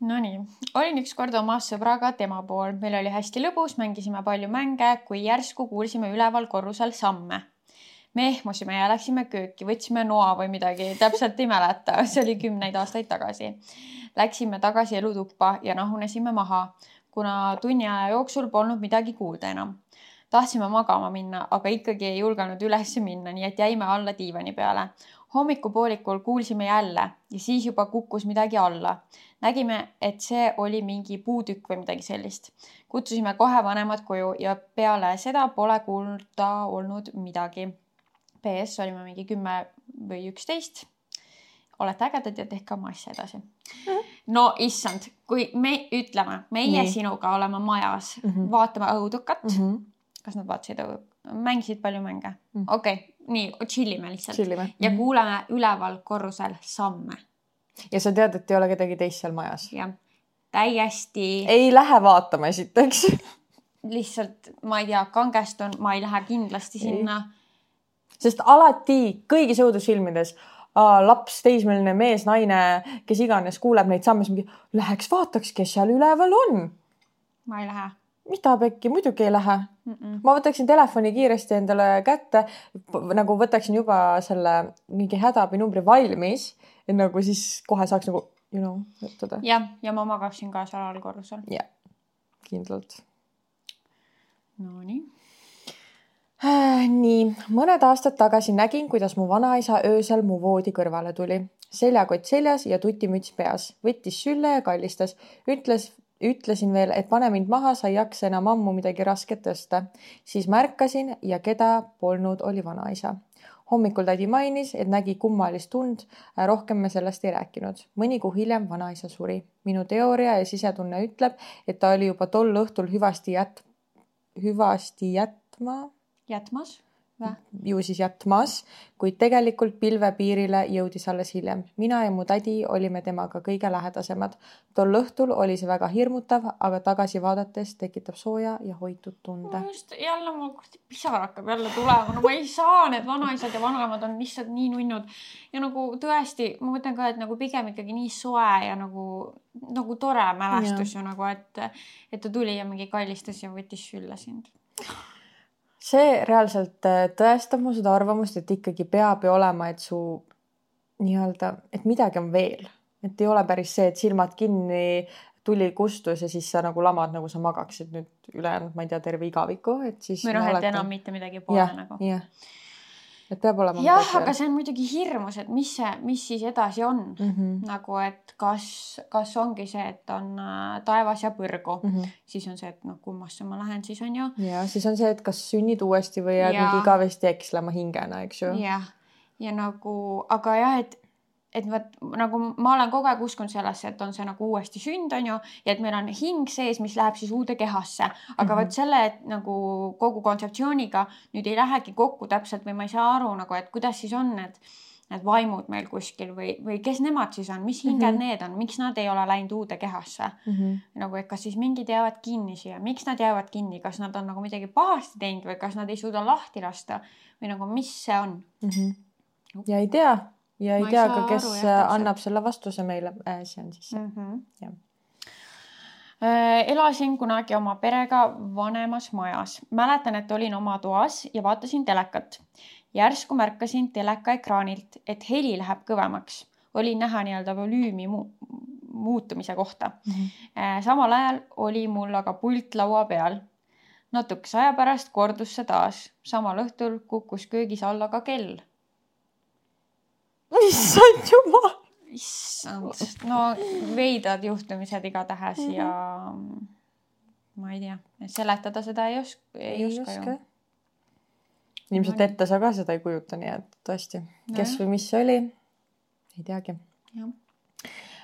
Nonii, olin ükskord oma sõbraga tema pool, meil oli hästi lõbus, mängisime palju mänge, kui järsku kuulsime üleval korrusel samme me ehmusime ja läksime kööki, võtsime noa või midagi, täpselt ei mäleta, see oli kümneid aastaid tagasi. Läksime tagasi elutuppa ja rahunesime maha, kuna tunni aja jooksul polnud midagi kuulda enam. tahtsime magama minna, aga ikkagi ei julgenud üles minna, nii et jäime alla diivani peale. Hommikupoolikul kuulsime jälle ja siis juba kukkus midagi alla. nägime, et see oli mingi puutükk või midagi sellist. kutsusime kohe vanemad koju ja peale seda pole kuulda olnud midagi PS olime mingi kümme või üksteist. olete ägedad ja tehke oma asja edasi mm. -hmm. no issand, kui me ütleme, meie Nii. sinuga oleme majas mm, -hmm. vaatame õudukat mm. -hmm. kas nad vaatasid õu-, mängisid palju mänge mm okei okay., nii chill ime lihtsalt Chillime. ja mm -hmm. kuuleme üleval korrusel samme. ja sa tead, et ei ole kedagi teist seal majas? jah, täiesti. ei lähe vaatama esiteks lihtsalt ma ei tea, kangestun, ma ei lähe kindlasti sinna sest alati kõigis õudusfilmides laps, teismeline mees, naine, kes iganes kuuleb neid samme, siis mingi läheks vaataks, kes seal üleval on. ma ei lähe. Mida pekki, muidugi ei lähe mm. -mm. ma võtaksin telefoni kiiresti endale kätte, nagu võtaksin juba selle mingi hädaabinumbri valmis, et nagu siis kohe saaks nagu you know jutuda. jah, ja ma magaksin ka seal allkorrusel. jah, kindlalt. Nonii Äh, nii, mõned aastad tagasi nägin, kuidas mu vanaisa öösel mu voodi kõrvale tuli, seljakott seljas ja tutimüts peas, võttis sülle ja kallistas, ütles, ütlesin veel, et pane mind maha, sa ei jaksa enam ammu midagi rasket tõsta. siis märkasin ja keda polnud, oli vanaisa. hommikul tädi mainis, et nägi kummalist und. Äh, rohkem me sellest ei rääkinud. mõni kuu hiljem vanaisa suri. minu teooria ja sisetunne ütleb, et ta oli juba tol õhtul hüvasti jät-, hüvasti jätma jätmas? Ju siis jätmas, kuid tegelikult pilvepiirile jõudis alles hiljem. mina ja mu tädi olime temaga kõige lähedasemad. tol õhtul oli see väga hirmutav, aga tagasi vaadates tekitab sooja ja hoitud tunde. just jälle mul kuradi pisar hakkab jälle tulema, no ma ei saa, need vanaisad ja vanaemad on lihtsalt nii nunnud ja nagu tõesti, ma mõtlen ka, et nagu pigem ikkagi nii soe ja nagu, nagu tore mälestus ja. ju nagu, et, et ta tuli ja mingi kallistas ja võttis sülle sind see reaalselt äh, tõestab mu seda arvamust, et ikkagi peab ju olema, et su nii-öelda, et midagi on veel, et ei ole päris see, et silmad kinni, tuli kustus ja siis sa nagu lamad, nagu sa magaksid nüüd ülejäänud, ma ei tea, terve igaviku, et siis. või noh, et enam mitte midagi pole nagu. jah et peab olema. jah, aga see on muidugi hirmus, et mis see, mis siis edasi on mm. -hmm. nagu, et kas, kas ongi see, et on äh, taevas ja põrgu mm, -hmm. siis on see, et noh, kummasse ma lähen, siis on ju. ja siis on see, et kas sünnid uuesti või jääd ja... igavesti ekslema hingena, eks ju. jah, ja nagu, aga jah, et et vot nagu ma olen kogu aeg uskunud sellesse, et on see nagu uuesti sünd, on ju, ja et meil on hing sees, mis läheb siis uude kehasse, aga mm -hmm. vot selle et, nagu kogu kontseptsiooniga nüüd ei lähegi kokku täpselt või ma ei saa aru nagu, et kuidas siis on need, need vaimud meil kuskil või, või kes nemad siis on, mis hinged mm -hmm. need on, miks nad ei ole läinud uude kehasse mm? -hmm. nagu, et kas siis mingid jäävad kinni siia, miks nad jäävad kinni, kas nad on nagu midagi pahasti teinud või kas nad ei suuda lahti lasta või nagu, mis see on mm? -hmm. ja ei tea ja ei tea ka, kes aru, jah, annab selle vastuse meile äh,, see on siis mm -hmm. jah äh, elasin kunagi oma perega vanemas majas. mäletan, et olin oma toas ja vaatasin telekat. järsku märkasin teleka ekraanilt, et heli läheb kõvemaks. oli näha nii-öelda volüümi mu muutumise kohta mm. -hmm. samal ajal oli mul aga pult laua peal. natukese aja pärast kordus see taas. samal õhtul kukkus köögis alla ka kell issand jumal. issand, no veidrad juhtumised igatahes mm -hmm. ja ma ei tea, seletada seda ei oska, ei, oska, ju. ilmselt ette sa ka seda ei kujuta, nii et tõesti, kes või mis see oli, ei teagi.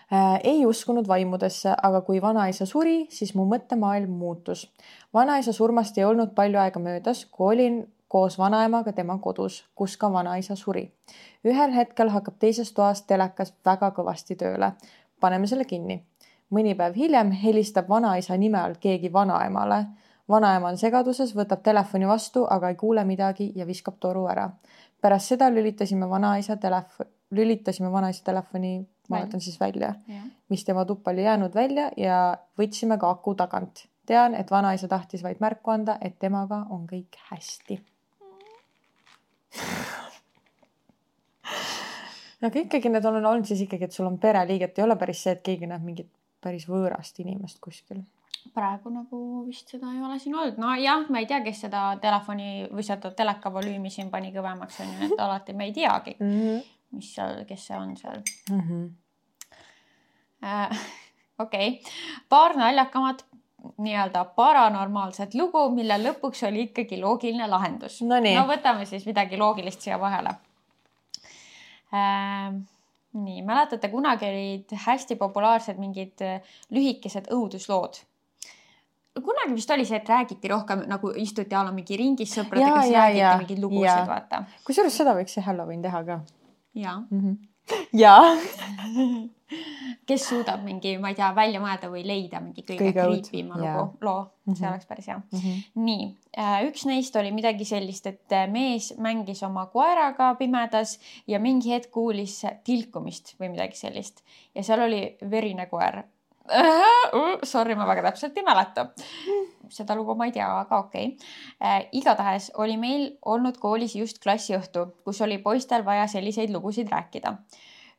Äh, ei uskunud vaimudesse, aga kui vanaisa suri, siis mu mõttemaailm muutus. vanaisa surmast ei olnud palju aega möödas, kui olin koos vanaemaga tema kodus, kus ka vanaisa suri. ühel hetkel hakkab teises toas telekas väga kõvasti tööle. paneme selle kinni. mõni päev hiljem helistab vanaisa nime all keegi vanaemale. vanaema on segaduses, võtab telefoni vastu, aga ei kuule midagi ja viskab toru ära. pärast seda lülitasime vanaisa telefoni, lülitasime vanaisa telefoni ma võtan siis välja, mis tema tuppa oli jäänud välja ja võtsime ka aku tagant tean, et vanaisa tahtis vaid märku anda, et temaga on kõik hästi. Aga ikkagi need on olnud siis ikkagi, et sul on pereliiget, ei ole päris see, et keegi näeb mingit päris võõrast inimest kuskil. praegu nagu vist seda ei ole siin olnud, nojah, ma ei tea, kes seda telefoni või seda teleka volüümi siin pani kõvemaks onju, et alati me ei teagi mm, -hmm. mis seal, kes see on seal mm. -hmm. Okei okay., paar naljakamat nii-öelda paranormaalset lugu, mille lõpuks oli ikkagi loogiline lahendus no,. no võtame siis midagi loogilist siia vahele äh,. nii, mäletate, kunagi olid hästi populaarsed mingid äh, lühikesed õuduslood kunagi vist oli see, et räägiti rohkem nagu istuti a la mingi ringis sõpradega, siis räägiti mingeid lugusid, vaata. kusjuures seda võiks see Halloween teha ka. ja mm. -hmm. Ja kes suudab mingi, ma ei tea, välja mõelda või leida mingi kõige, kõige yeah. lugu, loo mm, -hmm. see oleks päris hea mm. -hmm. nii, äh, üks neist oli midagi sellist, et äh, mees mängis oma koeraga pimedas ja mingi hetk kuulis tilkumist või midagi sellist ja seal oli verine koer Sorry, ma väga täpselt ei mäleta. seda lugu ma ei tea, aga okei okay. äh,. igatahes oli meil olnud koolis just klassiõhtu, kus oli poistel vaja selliseid lugusid rääkida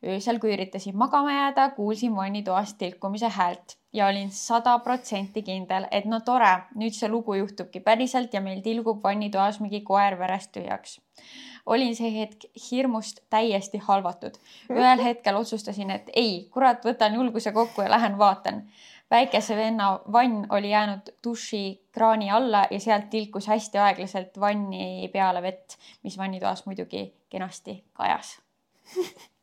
öösel, kui üritasin magama jääda, kuulsin vannitoast tilkumise häält ja olin sada protsenti kindel, et no tore, nüüd see lugu juhtubki päriselt ja meil tilgub vannitoas mingi koer verest tühjaks. olin see hetk hirmust täiesti halvatud. ühel hetkel otsustasin, et ei, kurat, võtan julguse kokku ja lähen vaatan. väikese venna vann oli jäänud dušikraani alla ja sealt tilkus hästi aeglaselt vanni peale vett, mis vannitoas muidugi kenasti kajas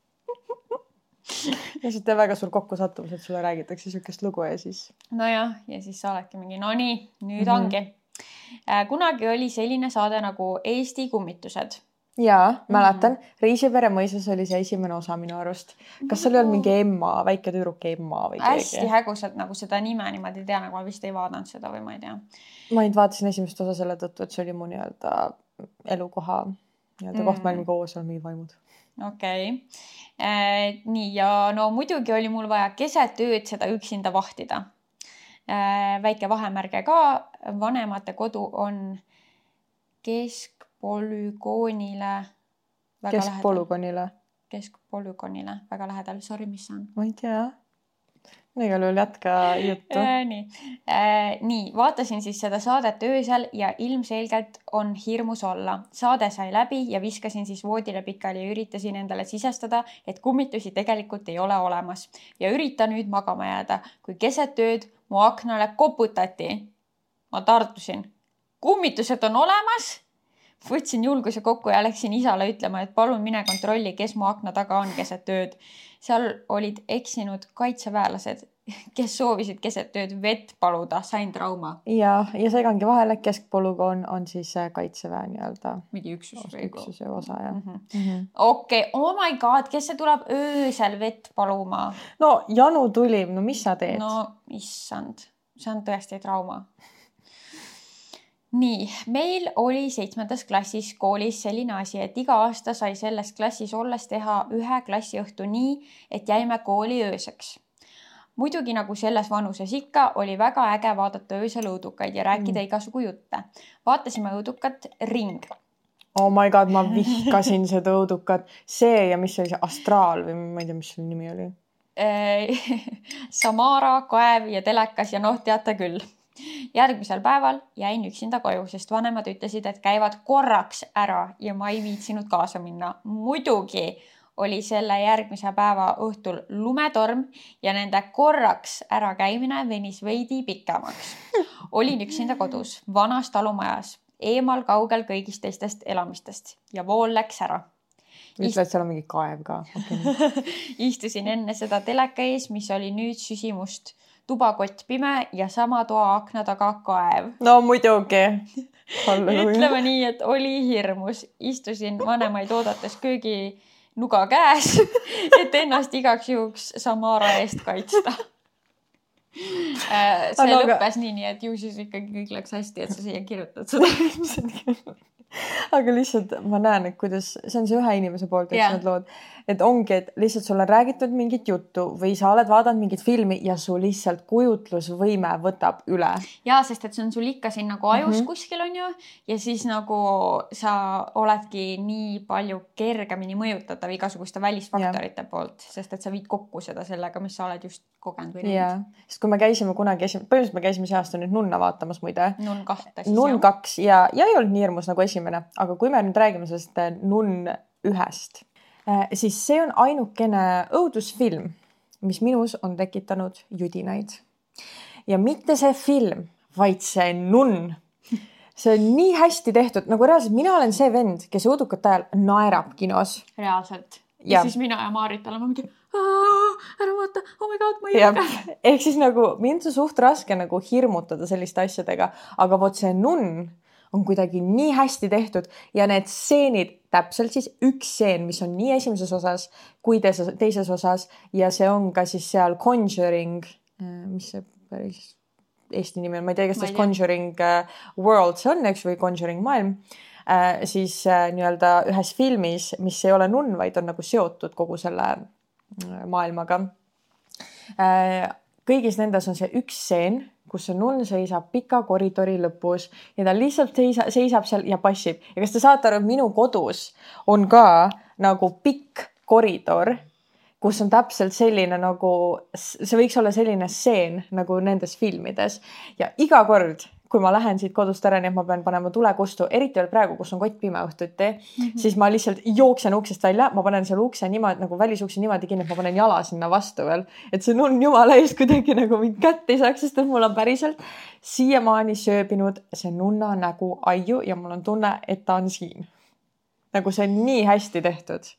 lihtsalt on väga suur kokkusattumus, et sulle räägitakse niisugust lugu ja siis. nojah, ja siis sa oledki mingi, no nii, nüüd mm -hmm. ongi. Äh, kunagi oli selline saade nagu Eesti kummitused jaa, mäletan mm, -hmm. Riisipere mõisas oli see esimene osa minu arust. kas seal ei olnud mingi Emma, väike tüdruk Emma või keegi? hästi hägusalt nagu seda nime niimoodi ei tea, nagu ma vist ei vaadanud seda või ma ei tea. ma ainult vaatasin esimest osa selle tõttu, et see oli mu nii-öelda elukoha nii-öelda mm koht, me olime koos, olime mingid vaimud okei okay. Äh,. nii ja no muidugi oli mul vaja keset ööd seda üksinda vahtida äh,. väike vahemärge ka, vanemate kodu on keskpolügoonile. keskpolügoonile. keskpolügoonile väga lähedal, sorry, mis see on? ma ei tea igal juhul jätka juttu äh,. nii äh,, nii vaatasin siis seda saadet öösel ja ilmselgelt on hirmus olla. saade sai läbi ja viskasin siis voodile pikali ja üritasin endale sisestada, et kummitusi tegelikult ei ole olemas ja ürita nüüd magama jääda, kui keset ööd mu aknale koputati. ma tartusin, kummitused on olemas võtsin julguse kokku ja läksin isale ütlema, et palun mine kontrolli, kes mu akna taga on keset ööd seal olid eksinud kaitseväelased, kes soovisid keset ööd vett paluda, sain trauma. ja, ja segangi vahele, keskpolügoon on siis äh, kaitseväe nii-öelda. mingi üksus. üksuse osa jah. Mhm. Mhm. okei, oh my god, kes see tuleb öösel vett paluma? no janu tuli, no mis sa teed? no issand, see on tõesti trauma nii, meil oli seitsmendas klassis koolis selline asi, et iga aasta sai selles klassis olles teha ühe klassiõhtu nii, et jäime kooli ööseks. muidugi nagu selles vanuses ikka, oli väga äge vaadata öösel õudukaid ja rääkida mm. igasugu jutte. vaatasime õudukat Ring. Oh my god, ma vihkasin seda õudukat, see ja mis see oli, see Astraal või ma ei tea, mis selle nimi oli Samara, Kaev ja telekas ja noh, teate küll järgmisel päeval jäin üksinda koju, sest vanemad ütlesid, et käivad korraks ära ja ma ei viitsinud kaasa minna. muidugi oli selle järgmise päeva õhtul lumetorm ja nende korraks ärakäimine venis veidi pikemaks. olin üksinda kodus, vanas talumajas, eemal kaugel kõigist teistest elamistest ja vool läks ära ütle, et seal on mingi kaev ka okay. istusin enne seda teleka ees, mis oli nüüd süsimust tubakott pime ja sama toa akna taga kaev. no muidugi. ütleme nii, et oli hirmus, istusin vanemaid oodates kööginuga käes, et ennast igaks juhuks Samara eest kaitsta äh, see no, lõppes aga... nii, nii et ju siis ikkagi kõik läks hästi, et sa siia kirjutad seda aga lihtsalt ma näen, et kuidas, see on see ühe inimese poolt, eks yeah. need lood, et ongi, et lihtsalt sulle on räägitud mingit juttu või sa oled vaadanud mingit filmi ja su lihtsalt kujutlusvõime võtab üle. ja sest et see on sul ikka siin nagu ajus mm -hmm. kuskil on ju ja siis nagu sa oledki nii palju kergemini mõjutatav igasuguste välisfaktorite yeah. poolt, sest et sa viid kokku seda sellega, mis sa oled just kogenud või näinud. jaa, sest kui me käisime kunagi esim-, põhimõtteliselt me käisime see aasta nüüd Nunna vaatamas muide. Nunn kahte siis. Nunn kaks ja, ja ei olnud nii hirmus nagu esimene, aga kui me nüüd räägime sellest eh, Nunn ühest siis see on ainukene õudusfilm, mis minus on tekitanud judinaid. ja mitte see film, vaid see nunn. see on nii hästi tehtud, nagu reaalselt mina olen see vend, kes õudukate ajal naerab kinos. reaalselt. ja siis mina ja Maarit oleme mingi ära vaata, oh my god, ma ei julge. ehk siis nagu mind on suht raske nagu hirmutada selliste asjadega, aga vot see nunn on kuidagi nii hästi tehtud ja need stseenid, täpselt siis üks stseen, mis on nii esimeses osas kui teises, teises osas ja see on ka siis seal Conjuring, äh, mis see päris eesti nimi on, ma ei tea, kas tas Conjuring äh, World see on, eks, või Conjuring maailm äh,, siis äh, nii-öelda ühes filmis, mis ei ole nunn, vaid on nagu seotud kogu selle äh, maailmaga äh,. Kõigis nendes on see üks stseen kus see nunn seisab pika koridori lõpus ja ta lihtsalt seisa, seisab seal ja passib. ja kas te saate aru, et minu kodus on ka nagu pikk koridor, kus on täpselt selline nagu, see võiks olla selline stseen nagu nendes filmides ja iga kord kui ma lähen siit kodust ära, nii et ma pean panema tule kustu, eriti veel praegu, kus on kott pime õhtuti mm, -hmm. siis ma lihtsalt jooksen uksest välja, ma panen selle ukse niimoodi nagu välisukse niimoodi kinni, et ma panen jala sinna vastu veel, et see nunn jumala eest kuidagi nagu mind kätte ei saaks, sest et mul on päriselt siiamaani sööbinud see nunna nägu aiu ja mul on tunne, et ta on siin. nagu see on nii hästi tehtud.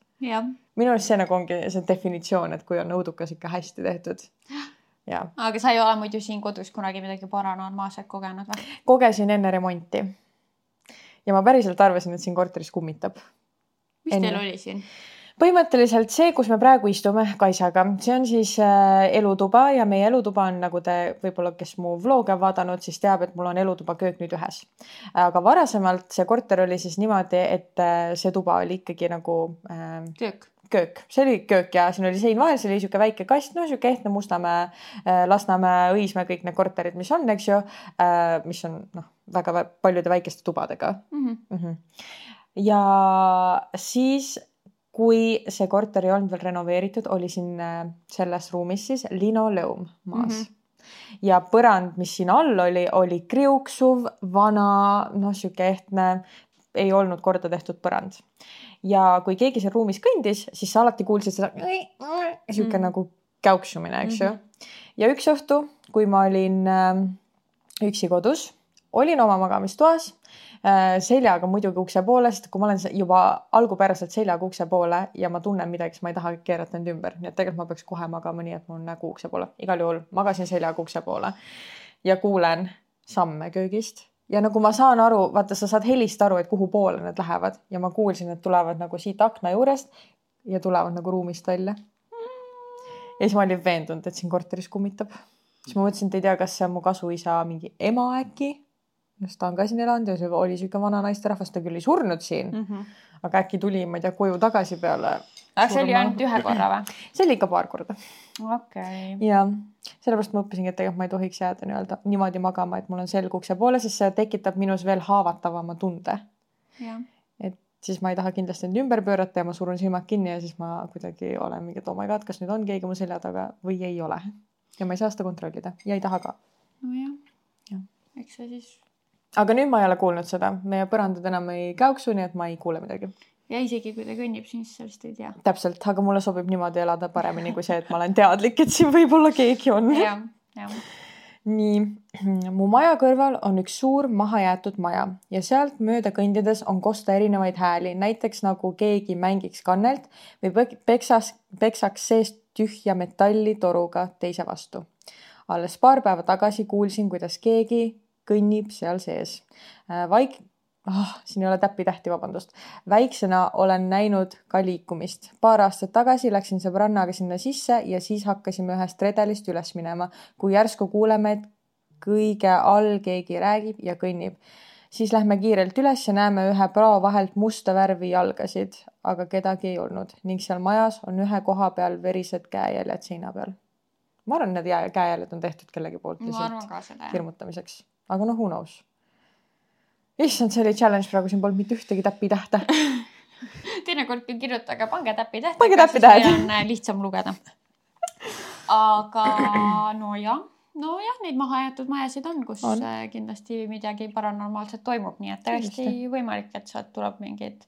minu arust see nagu ongi see definitsioon, et kui on õudukas ikka hästi tehtud aga sa ei ole muidu siin kodus kunagi midagi paranormaalset kogenud või? kogesin enne remonti. ja ma päriselt arvasin, et siin korteris kummitab. mis enne. teil oli siin? põhimõtteliselt see, kus me praegu istume Kaisaga, see on siis äh, elutuba ja meie elutuba on, nagu te võib-olla, kes mu vlog'e on vaadanud, siis teab, et mul on elutuba, köök nüüd ühes. aga varasemalt see korter oli siis niimoodi, et äh, see tuba oli ikkagi nagu äh, köök köök, see oli köök ja siin oli sein vahel, see oli niisugune väike kast, no niisugune ehtne Mustamäe, äh, Lasnamäe, Õismäe, kõik need korterid, mis on, eks ju, äh, mis on noh, väga paljude väikeste tubadega mm. -hmm. Mm -hmm. ja siis, kui see korter ei olnud veel renoveeritud, oli siin äh, selles ruumis siis linoleum maas mm. -hmm ja põrand, mis siin all oli, oli kriuksuv, vana, noh, sihuke ehtne, ei olnud korda tehtud põrand ja kui keegi seal ruumis kõndis, siis sa alati kuulsid seda sihuke mm. nagu käuksumine, eks ju mm. -hmm. ja üks õhtu, kui ma olin äh, üksi kodus, olin oma magamistoas äh, seljaga muidugi ukse poole, sest kui ma olen juba algupäraselt seljaga ukse poole ja ma tunnen midagi, siis ma ei taha keerata end ümber, nii et tegelikult ma peaks kohe magama nii, et mul nägu ukse poole. igal juhul magasin seljaga ukse poole ja kuulen samme köögist ja nagu ma saan aru, vaata, sa saad helist aru, et kuhu poole need lähevad ja ma kuulsin, et tulevad nagu siit akna juurest ja tulevad nagu ruumist välja. ja siis ma olin veendunud, et siin korteris kummitab. siis ma mõtlesin, et ei tea, kas see on mu kasuisa mingi ema äkki, sest ta on ka siin elanud ja see oli sihuke vana naisterahvas, ta küll ei surnud siin mm, -hmm. aga äkki tuli, ma ei tea, koju tagasi peale aga see oli ainult ühe korra või? see oli ikka paar korda. okei okay.. ja sellepärast ma õppisingi, et tegelikult ma ei tohiks jääda nii-öelda niimoodi magama, et mul on selg ukse poole, sest see tekitab minus veel haavatavama tunde. et siis ma ei taha kindlasti end ümber pöörata ja ma surun silmad kinni ja siis ma kuidagi olen mingi, et oh my god, kas nüüd on keegi mu selja taga või ei ole. ja ma ei saa seda kontrollida ja ei taha ka. nojah ja., eks see siis. aga nüüd ma ei ole kuulnud seda, meie põrandad enam ei käuksu, nii et ma ei kuule midagi ja isegi kui ta kõnnib, siis sellest ei tea. täpselt, aga mulle sobib niimoodi elada paremini kui see, et ma olen teadlik, et siin võib-olla keegi on. jah, jah nii, mu maja kõrval on üks suur mahajäetud maja ja sealt mööda kõndides on kosta erinevaid hääli, näiteks nagu keegi mängiks kannelt või peksas, peksaks seest tühja metalli toruga teise vastu. alles paar päeva tagasi kuulsin, kuidas keegi kõnnib seal sees. vaik- oh,, siin ei ole täppi-tähti, vabandust. väiksena olen näinud ka liikumist. paar aastat tagasi läksin sõbrannaga sinna sisse ja siis hakkasime ühest redelist üles minema, kui järsku kuuleme, et kõige all keegi räägib ja kõnnib. siis lähme kiirelt üles ja näeme ühe prao vahelt musta värvi jalgasid, aga kedagi ei olnud ning seal majas on ühe koha peal verised käejäljed seina peal. ma arvan, need käejäljed on tehtud kellegi poolt lihtsalt hirmutamiseks, aga noh, who knows issand, see oli challenge praegu, siin polnud mitte ühtegi täpitähte teinekord kirjutage, pange täpitähte. pange täpitähed. on äh, lihtsam lugeda. aga nojah, nojah, neid mahajäetud majasid on, kus on. Äh, kindlasti midagi paranormaalset toimub, nii et täiesti võimalik, et sealt tuleb mingeid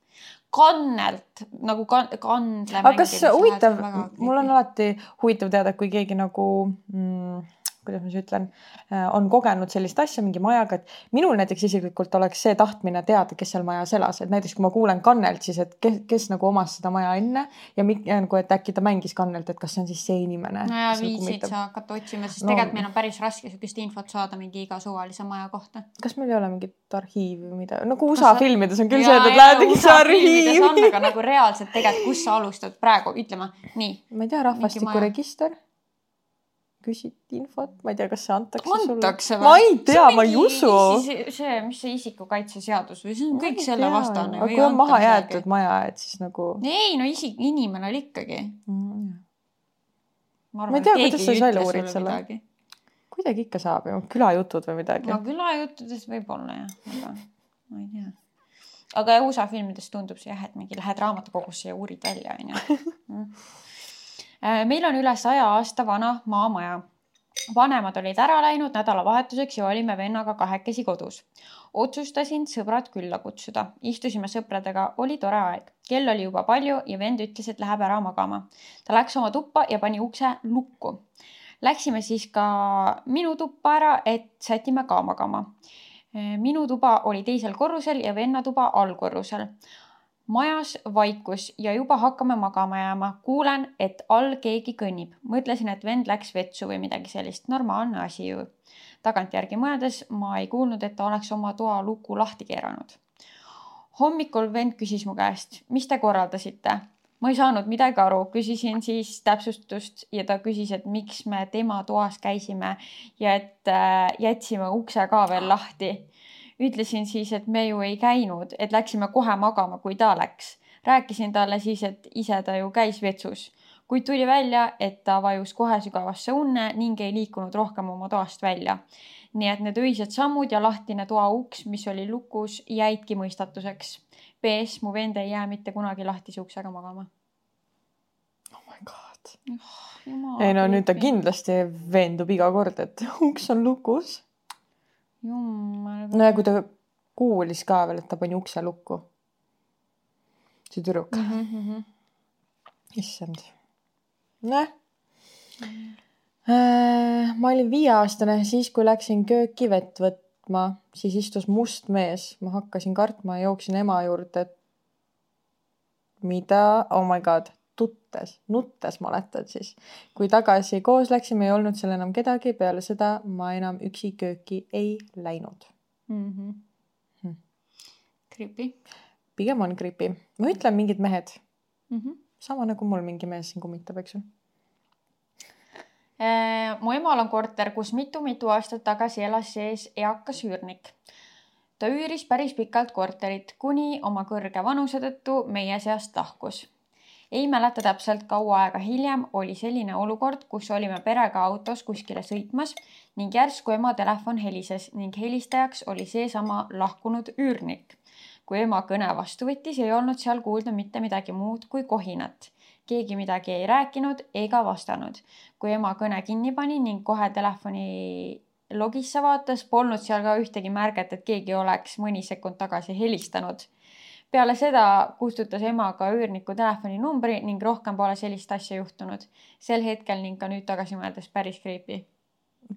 kannelt nagu kan, kandle. aga kas huvitav, mul on alati huvitav teada, kui keegi nagu mm, kuidas ma siis ütlen, äh, on kogenud sellist asja mingi majaga, et minul näiteks isiklikult oleks see tahtmine teada, kes seal majas elas, et näiteks kui ma kuulen Kannelt, siis et kes, kes nagu omas seda maja enne ja nagu, et äkki ta mängis Kannelt, et kas see on siis see inimene. no ja viitsid nagu sa hakata otsima, sest no, tegelikult meil on päris raske sihukest infot saada mingi iga suvalise maja kohta. kas meil ei ole mingit arhiivi või mida, nagu USA kas filmides on küll see, et lähed mingisse arhiivi. aga nagu reaalselt tegelikult, kus sa alustad praegu, ütleme nii. ma ei tea, rahvastikuregister küsiti infot, ma ei tea, kas see antakse, antakse sulle. ma ei tea, ma ei usu. see, mis see isikukaitseseadus või see on kõik selle vastane. aga kui on maha jäetud maja, et siis nagu. ei no isik, inimene oli ikkagi mm.. ma, ei tea, kuidas sa siis välja uurid selle. kuidagi ikka saab ju, külajutud või midagi. no külajuttudest võib-olla jah, aga ma ei tea aga USA filmides tundub see jah, et mingi lähed raamatukogusse ja uurid välja, onju. Äh, meil on üle saja aasta vana maamaja. vanemad olid ära läinud nädalavahetuseks ja olime vennaga kahekesi kodus. otsustasin sõbrad külla kutsuda, istusime sõpradega, oli tore aeg. kell oli juba palju ja vend ütles, et läheb ära magama. ta läks oma tuppa ja pani ukse lukku. Läksime siis ka minu tuppa ära, et sätime ka magama. Äh, minu tuba oli teisel korrusel ja venna tuba allkorrusel majas vaikus ja juba hakkame magama jääma. kuulen, et all keegi kõnnib. mõtlesin, et vend läks vetsu või midagi sellist. normaalne asi ju. tagantjärgi mõeldes ma ei kuulnud, et ta oleks oma toa luku lahti keeranud. hommikul vend küsis mu käest, mis te korraldasite? ma ei saanud midagi aru, küsisin siis täpsustust ja ta küsis, et miks me tema toas käisime ja et äh, jätsime ukse ka veel lahti ütlesin siis, et me ju ei käinud, et läksime kohe magama, kui ta läks. rääkisin talle siis, et ise ta ju käis vetsus, kuid tuli välja, et ta vajus kohe sügavasse unne ning ei liikunud rohkem oma toast välja. nii et need öised sammud ja lahtine toa uks, mis oli lukus, jäidki mõistatuseks. PS, mu vend ei jää mitte kunagi lahtise uksega magama. oh my god oh,. ei no nüüd ta kindlasti veendub iga kord, et uks on lukus jumal. no ja kui ta kuulis ka veel, et ta pani ukse lukku. see tüdruk mm. -hmm. issand. nojah mm.. ma olin viieaastane, siis kui läksin kööki vett võtma, siis istus must mees, ma hakkasin kartma ja jooksin ema juurde. mida, oh my god, tuttes, nuttes mäletad siis. kui tagasi koos läksime, ei olnud seal enam kedagi, peale seda ma enam üksi kööki ei läinud mm. -hmm. Hmm. Creepy. pigem on creepy. ma ütlen mingid mehed mm. -hmm. sama nagu mul mingi mees siin kummitab, eks ju äh, mu emal on korter, kus mitu-mitu aastat tagasi elas sees eakas üürnik. ta üüris päris pikalt korterit, kuni oma kõrge vanuse tõttu meie seast lahkus ei mäleta täpselt, kaua aega hiljem oli selline olukord, kus olime perega autos kuskile sõitmas ning järsku ema telefon helises ning helistajaks oli seesama lahkunud üürnik. kui ema kõne vastu võttis, ei olnud seal kuulda mitte midagi muud kui kohinat. keegi midagi ei rääkinud ega vastanud. kui ema kõne kinni pani ning kohe telefoni logisse vaatas, polnud seal ka ühtegi märget, et keegi oleks mõni sekund tagasi helistanud peale seda kustutas ema ka üürniku telefoninumbri ning rohkem pole sellist asja juhtunud. sel hetkel ning ka nüüd tagasi mõeldes päris creepy.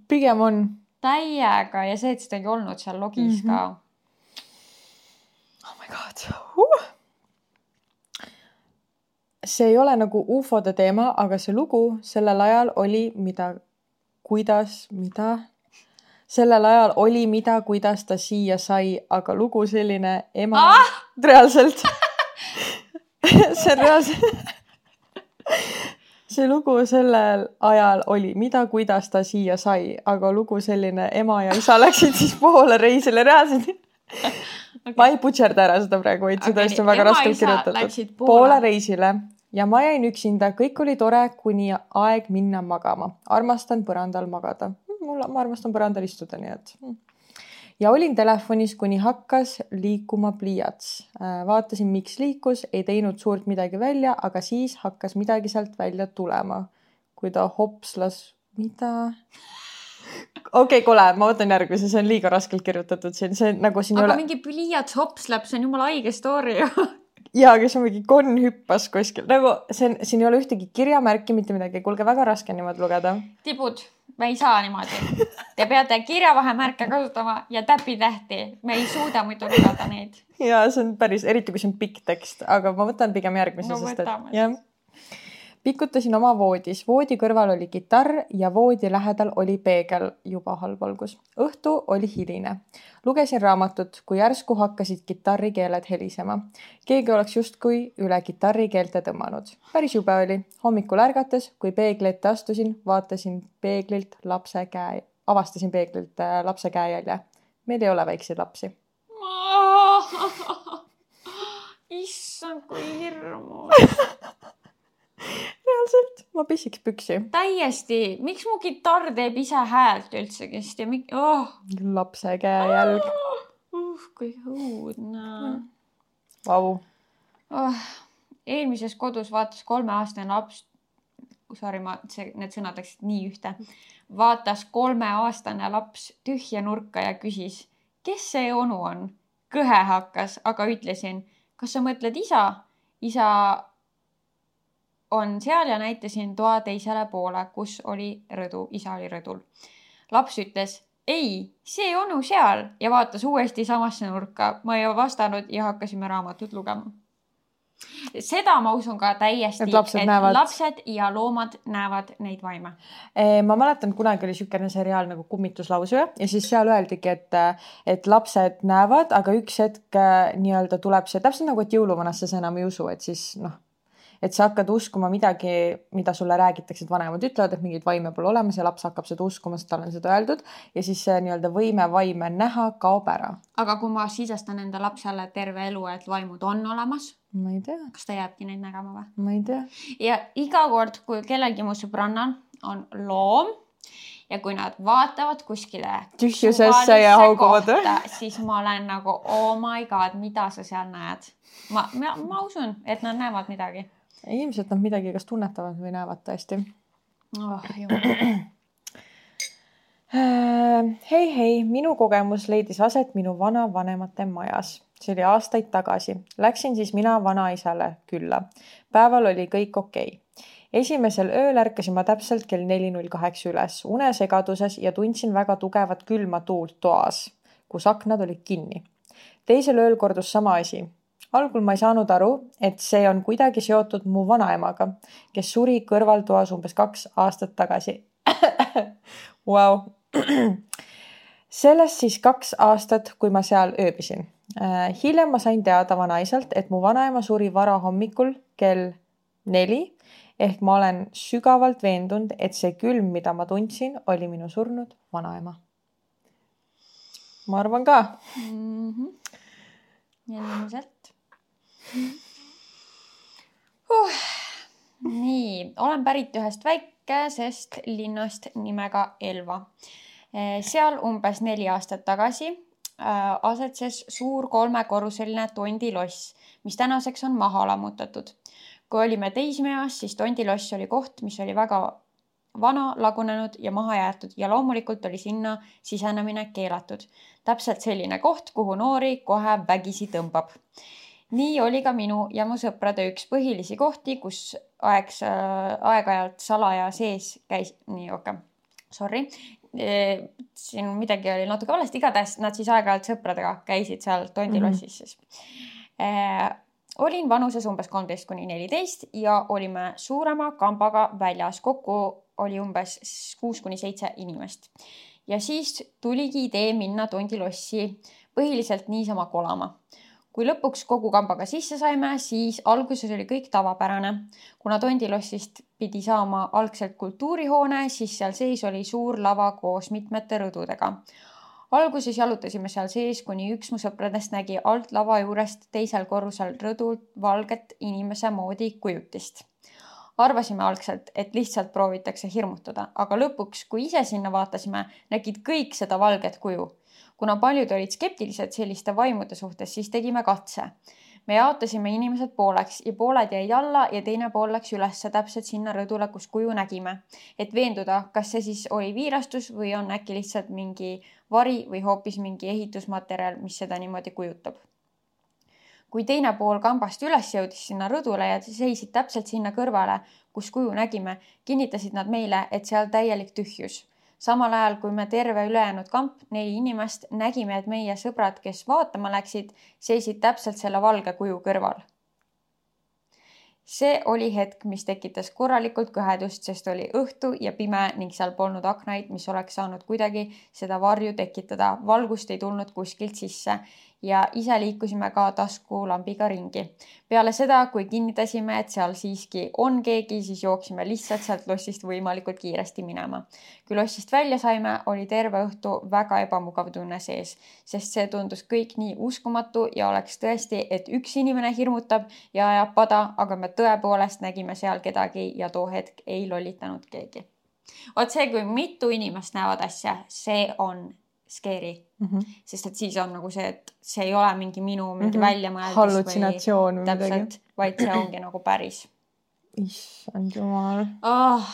pigem on. täiega ja see, et seda ei olnud seal logis mm -hmm. ka. oh my god uh! see ei ole nagu ufode teema, aga see lugu sellel ajal oli, mida, kuidas, mida sellel ajal oli, mida, kuidas ta siia sai, aga lugu selline ema Ah! Reaalselt see reaalselt see lugu sellel ajal oli, mida, kuidas ta siia sai, aga lugu selline, ema ja isa läksid siis Poola reisile reaalselt okay. ma ei butšerda ära seda praegu, vaid seda Okei, hästi on väga raskelt kirjutatud. Poola reisile ja ma jäin üksinda, kõik oli tore, kuni aeg minna magama. armastan põrandal magada. mul, ma armastan põrandal istuda, nii et. Ja olin telefonis, kuni hakkas liikuma pliiats. vaatasin, miks liikus, ei teinud suurt midagi välja, aga siis hakkas midagi sealt välja tulema. kui ta hopslas, mida? okei okay,, kuule, ma võtan järgmise, see on liiga raskelt kirjutatud siin, see nagu siin aga ole mingi pliiats hopsleb, see on jumala haige story ju ja kes on mingi konn hüppas kuskil nagu see on, siin ei ole ühtegi kirjamärki, mitte midagi, kuulge, väga raske on niimoodi lugeda. tibud, me ei saa niimoodi. Te peate kirjavahemärke kasutama ja täpitähti. me ei suuda muidu lugeda neid. ja see on päris, eriti kui see on pikk tekst, aga ma võtan pigem järgmise No sest et jah. Pikutasin oma voodis, voodi kõrval oli kitarr ja voodi lähedal oli peegel, juba halb algus. õhtu oli hiline. lugesin raamatut, kui järsku hakkasid kitarrikeeled helisema. keegi oleks justkui üle kitarrikeelte tõmmanud. päris jube oli. hommikul ärgates, kui peegli ette astusin, vaatasin peeglilt lapse käe, avastasin peeglilt äh, lapse käejälje. meil ei ole väikseid lapsi. issand, kui hirmus. reaalselt, ma pissiks püksi. täiesti, miks mu kitarr teeb ise häält üldsegist ja mik- oh., lapse käejälg. uh, kui õudne Vau. oh.. eelmises kodus vaatas kolmeaastane laps, sorry, ma, see, need sõnad läksid nii ühte, vaatas kolmeaastane laps tühja nurka ja küsis, kes see onu on? kõhe hakkas, aga ütlesin, kas sa mõtled isa? isa on seal ja näitasin toa teisele poole, kus oli rõdu, isa oli rõdul. laps ütles ei, see onu seal ja vaatas uuesti samasse nurka. ma ei vastanud ja hakkasime raamatut lugema. seda ma usun ka täiesti, Et lapsed näevad- lapsed ja loomad näevad neid vaime. Ma mäletan, kunagi oli niisugune seriaal nagu Kummituslausuja ja siis seal öeldigi, et, et lapsed näevad, aga üks hetk äh, nii-öelda tuleb see täpselt nagu, et jõuluvanasse sa enam ei usu, et siis noh, et sa hakkad uskuma midagi, mida sulle räägitakse, et vanemad ütlevad, et mingeid vaime pole olemas ja laps hakkab seda uskuma, sest talle on seda öeldud ja siis see nii-öelda võime vaime näha kaob ära. aga kui ma sisestan enda lapsele terve elu, et vaimud on olemas, ma ei tea, kas ta jääbki neid nägema või? ma ei tea. ja iga kord, kui kellelgi mu sõbrannal on loom ja kui nad vaatavad kuskile Tühjusesse ja hauguvad siis ma olen nagu oh my god, mida sa seal näed. ma, ma, ma usun, et nad näevad midagi ilmselt nad midagi kas tunnetavad või näevad tõesti oh,. hei, hei, minu kogemus leidis aset minu vanavanemate majas. see oli aastaid tagasi. Läksin siis mina vanaisale külla. päeval oli kõik okei okay. esimesel ööl ärkasin ma täpselt kell neli null kaheksa üles unesegaduses ja tundsin väga tugevat külma tuult toas, kus aknad olid kinni. teisel ööl kordus sama asi. Algul ma ei saanud aru, et see on kuidagi seotud mu vanaemaga, kes suri kõrvaltoas umbes kaks aastat tagasi. Vau. sellest siis kaks aastat, kui ma seal ööbisin. hiljem ma sain teada vanaisalt, et mu vanaema suri varahommikul kell neli ehk ma olen sügavalt veendunud, et see külm, mida ma tundsin, oli minu surnud vanaema. ma arvan ka. Mhm. ilmselt huh.. nii, olen pärit ühest väikesest linnast nimega Elva. seal umbes neli aastat tagasi äh, asetses suur kolmekorruseline tondiloss, mis tänaseks on maha lammutatud. kui olime teismeeas, siis tondiloss oli koht, mis oli väga vana, lagunenud ja maha jäetud ja loomulikult oli sinna sisenemine keelatud täpselt selline koht, kuhu noori kohe vägisi tõmbab. Nii oli ka minu ja mu sõprade üks põhilisi kohti, kus aegs äh, aeg-ajalt salaja sees käis, nii okei okay., sorry e,. siin midagi oli natuke valesti, igatahes nad siis aeg-ajalt sõpradega käisid seal tondilossis siis e, olin vanuses umbes kolmteist kuni neliteist ja olime suurema kambaga väljas, kokku oli umbes kuus kuni seitse inimest ja siis tuligi idee minna tondilossi põhiliselt niisama kolama kui lõpuks kogu kambaga sisse saime, siis alguses oli kõik tavapärane. kuna Tondilossist pidi saama algselt kultuurihoone, siis seal sees oli suur lava koos mitmete rõdudega. alguses jalutasime seal sees, kuni üks mu sõpradest nägi alt lava juurest teisel korrusel rõdult valget inimese moodi kujutist arvasime algselt, et lihtsalt proovitakse hirmutada, aga lõpuks, kui ise sinna vaatasime, nägid kõik seda valget kuju kuna paljud olid skeptilised selliste vaimude suhtes, siis tegime katse. me jaotasime inimesed pooleks ja pooled jäid alla ja teine pool läks ülesse täpselt sinna rõdule, kus kuju nägime, et veenduda, kas see siis oli viirastus või on äkki lihtsalt mingi vari või hoopis mingi ehitusmaterjal, mis seda niimoodi kujutab. Kui teine pool kambast üles jõudis sinna rõdule ja seisid täpselt sinna kõrvale, kus kuju nägime, kinnitasid nad meile, et seal täielik tühjus samal ajal kui me terve ülejäänud kamp, neli inimest, nägime, et meie sõbrad, kes vaatama läksid, seisid täpselt selle valge kuju kõrval. see oli hetk, mis tekitas korralikult kõhedust, sest oli õhtu ja pime ning seal polnud aknaid, mis oleks saanud kuidagi seda varju tekitada. valgust ei tulnud kuskilt sisse ja ise liikusime ka taskulambiga ringi. peale seda, kui kinnitasime, et seal siiski on keegi, siis jooksime lihtsalt sealt lossist võimalikult kiiresti minema. kui lossist välja saime, oli terve õhtu väga ebamugav tunne sees, sest see tundus kõik nii uskumatu ja oleks tõesti, et üks inimene hirmutab ja ajab pada, aga me tõepoolest nägime seal kedagi ja too hetk ei lollitanud keegi vot see, kui mitu inimest näevad asja, see on scary mm. -hmm. sest et siis on nagu see, et see ei ole mingi minu mingi mm -hmm. väljamõeldis. hallutsinatsioon või täpselt, vaid see ongi nagu päris. issand jumal oh..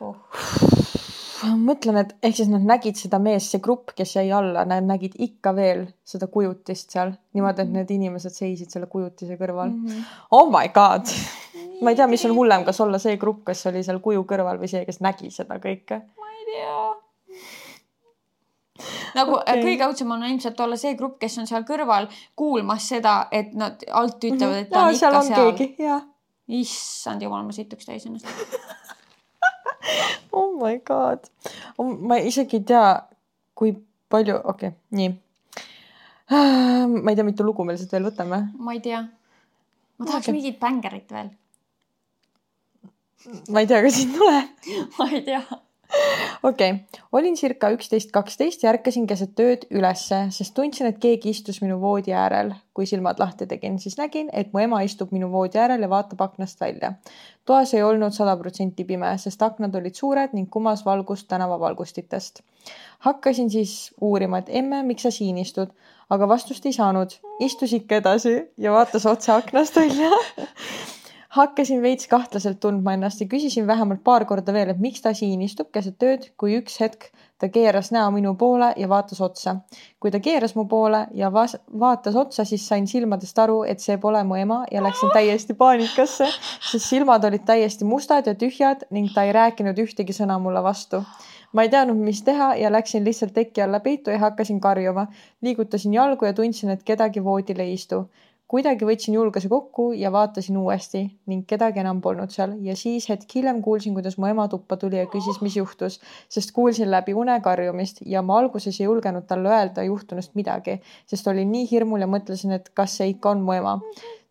Uh. ma mõtlen, et ehk siis nad nägid seda meest, see grupp, kes jäi alla, nad nägid ikka veel seda kujutist seal niimoodi, et mhm. need inimesed seisid selle kujutise kõrval mm. -hmm. Oh my god ma ei tea, mis on hullem, kas olla see grupp, kes oli seal kuju kõrval või see, kes nägi seda kõike. ma ei tea nagu äh, okay. kõige õudsem on ilmselt olla see grupp, kes on seal kõrval kuulmas seda, et nad alt ütlevad, et ta on ja, ikka seal. seal. issand jumal, ma situks täis ennast oh my god, ma isegi ei tea, kui palju, okei okay,, nii. ma ei tea, mitu lugu me lihtsalt veel võtame. ma ei tea. ma tahaks okay. mingit bängarit veel. ma ei tea, kas sind tuleb ma ei tea okei okay., olin circa üksteist, kaksteist ja ärkasin keset ööd ülesse, sest tundsin, et keegi istus minu voodi äärel. kui silmad lahti tegin, siis nägin, et mu ema istub minu voodi äärel ja vaatab aknast välja. toas ei olnud sada protsenti pime, sest aknad olid suured ning kumas valgus tänavavalgustitest. hakkasin siis uurima, et emme, miks sa siin istud, aga vastust ei saanud. istus ikka edasi ja vaatas otse aknast välja hakkasin veits kahtlaselt tundma ennast ja küsisin vähemalt paar korda veel, et miks ta siin istub keset ööd, kui üks hetk ta keeras näo minu poole ja vaatas otsa. kui ta keeras mu poole ja vas-, vaatas otsa, siis sain silmadest aru, et see pole mu ema ja läksin täiesti paanikasse, sest silmad olid täiesti mustad ja tühjad ning ta ei rääkinud ühtegi sõna mulle vastu ma ei teadnud, mis teha ja läksin lihtsalt teki alla peitu ja hakkasin karjuma. liigutasin jalgu ja tundsin, et kedagi voodil ei istu kuidagi võtsin julguse kokku ja vaatasin uuesti ning kedagi enam polnud seal ja siis hetk hiljem kuulsin, kuidas mu ema tuppa tuli ja küsis, mis juhtus, sest kuulsin läbi une karjumist ja ma alguses ei julgenud talle öelda juhtunust midagi, sest olin nii hirmul ja mõtlesin, et kas see ikka on mu ema.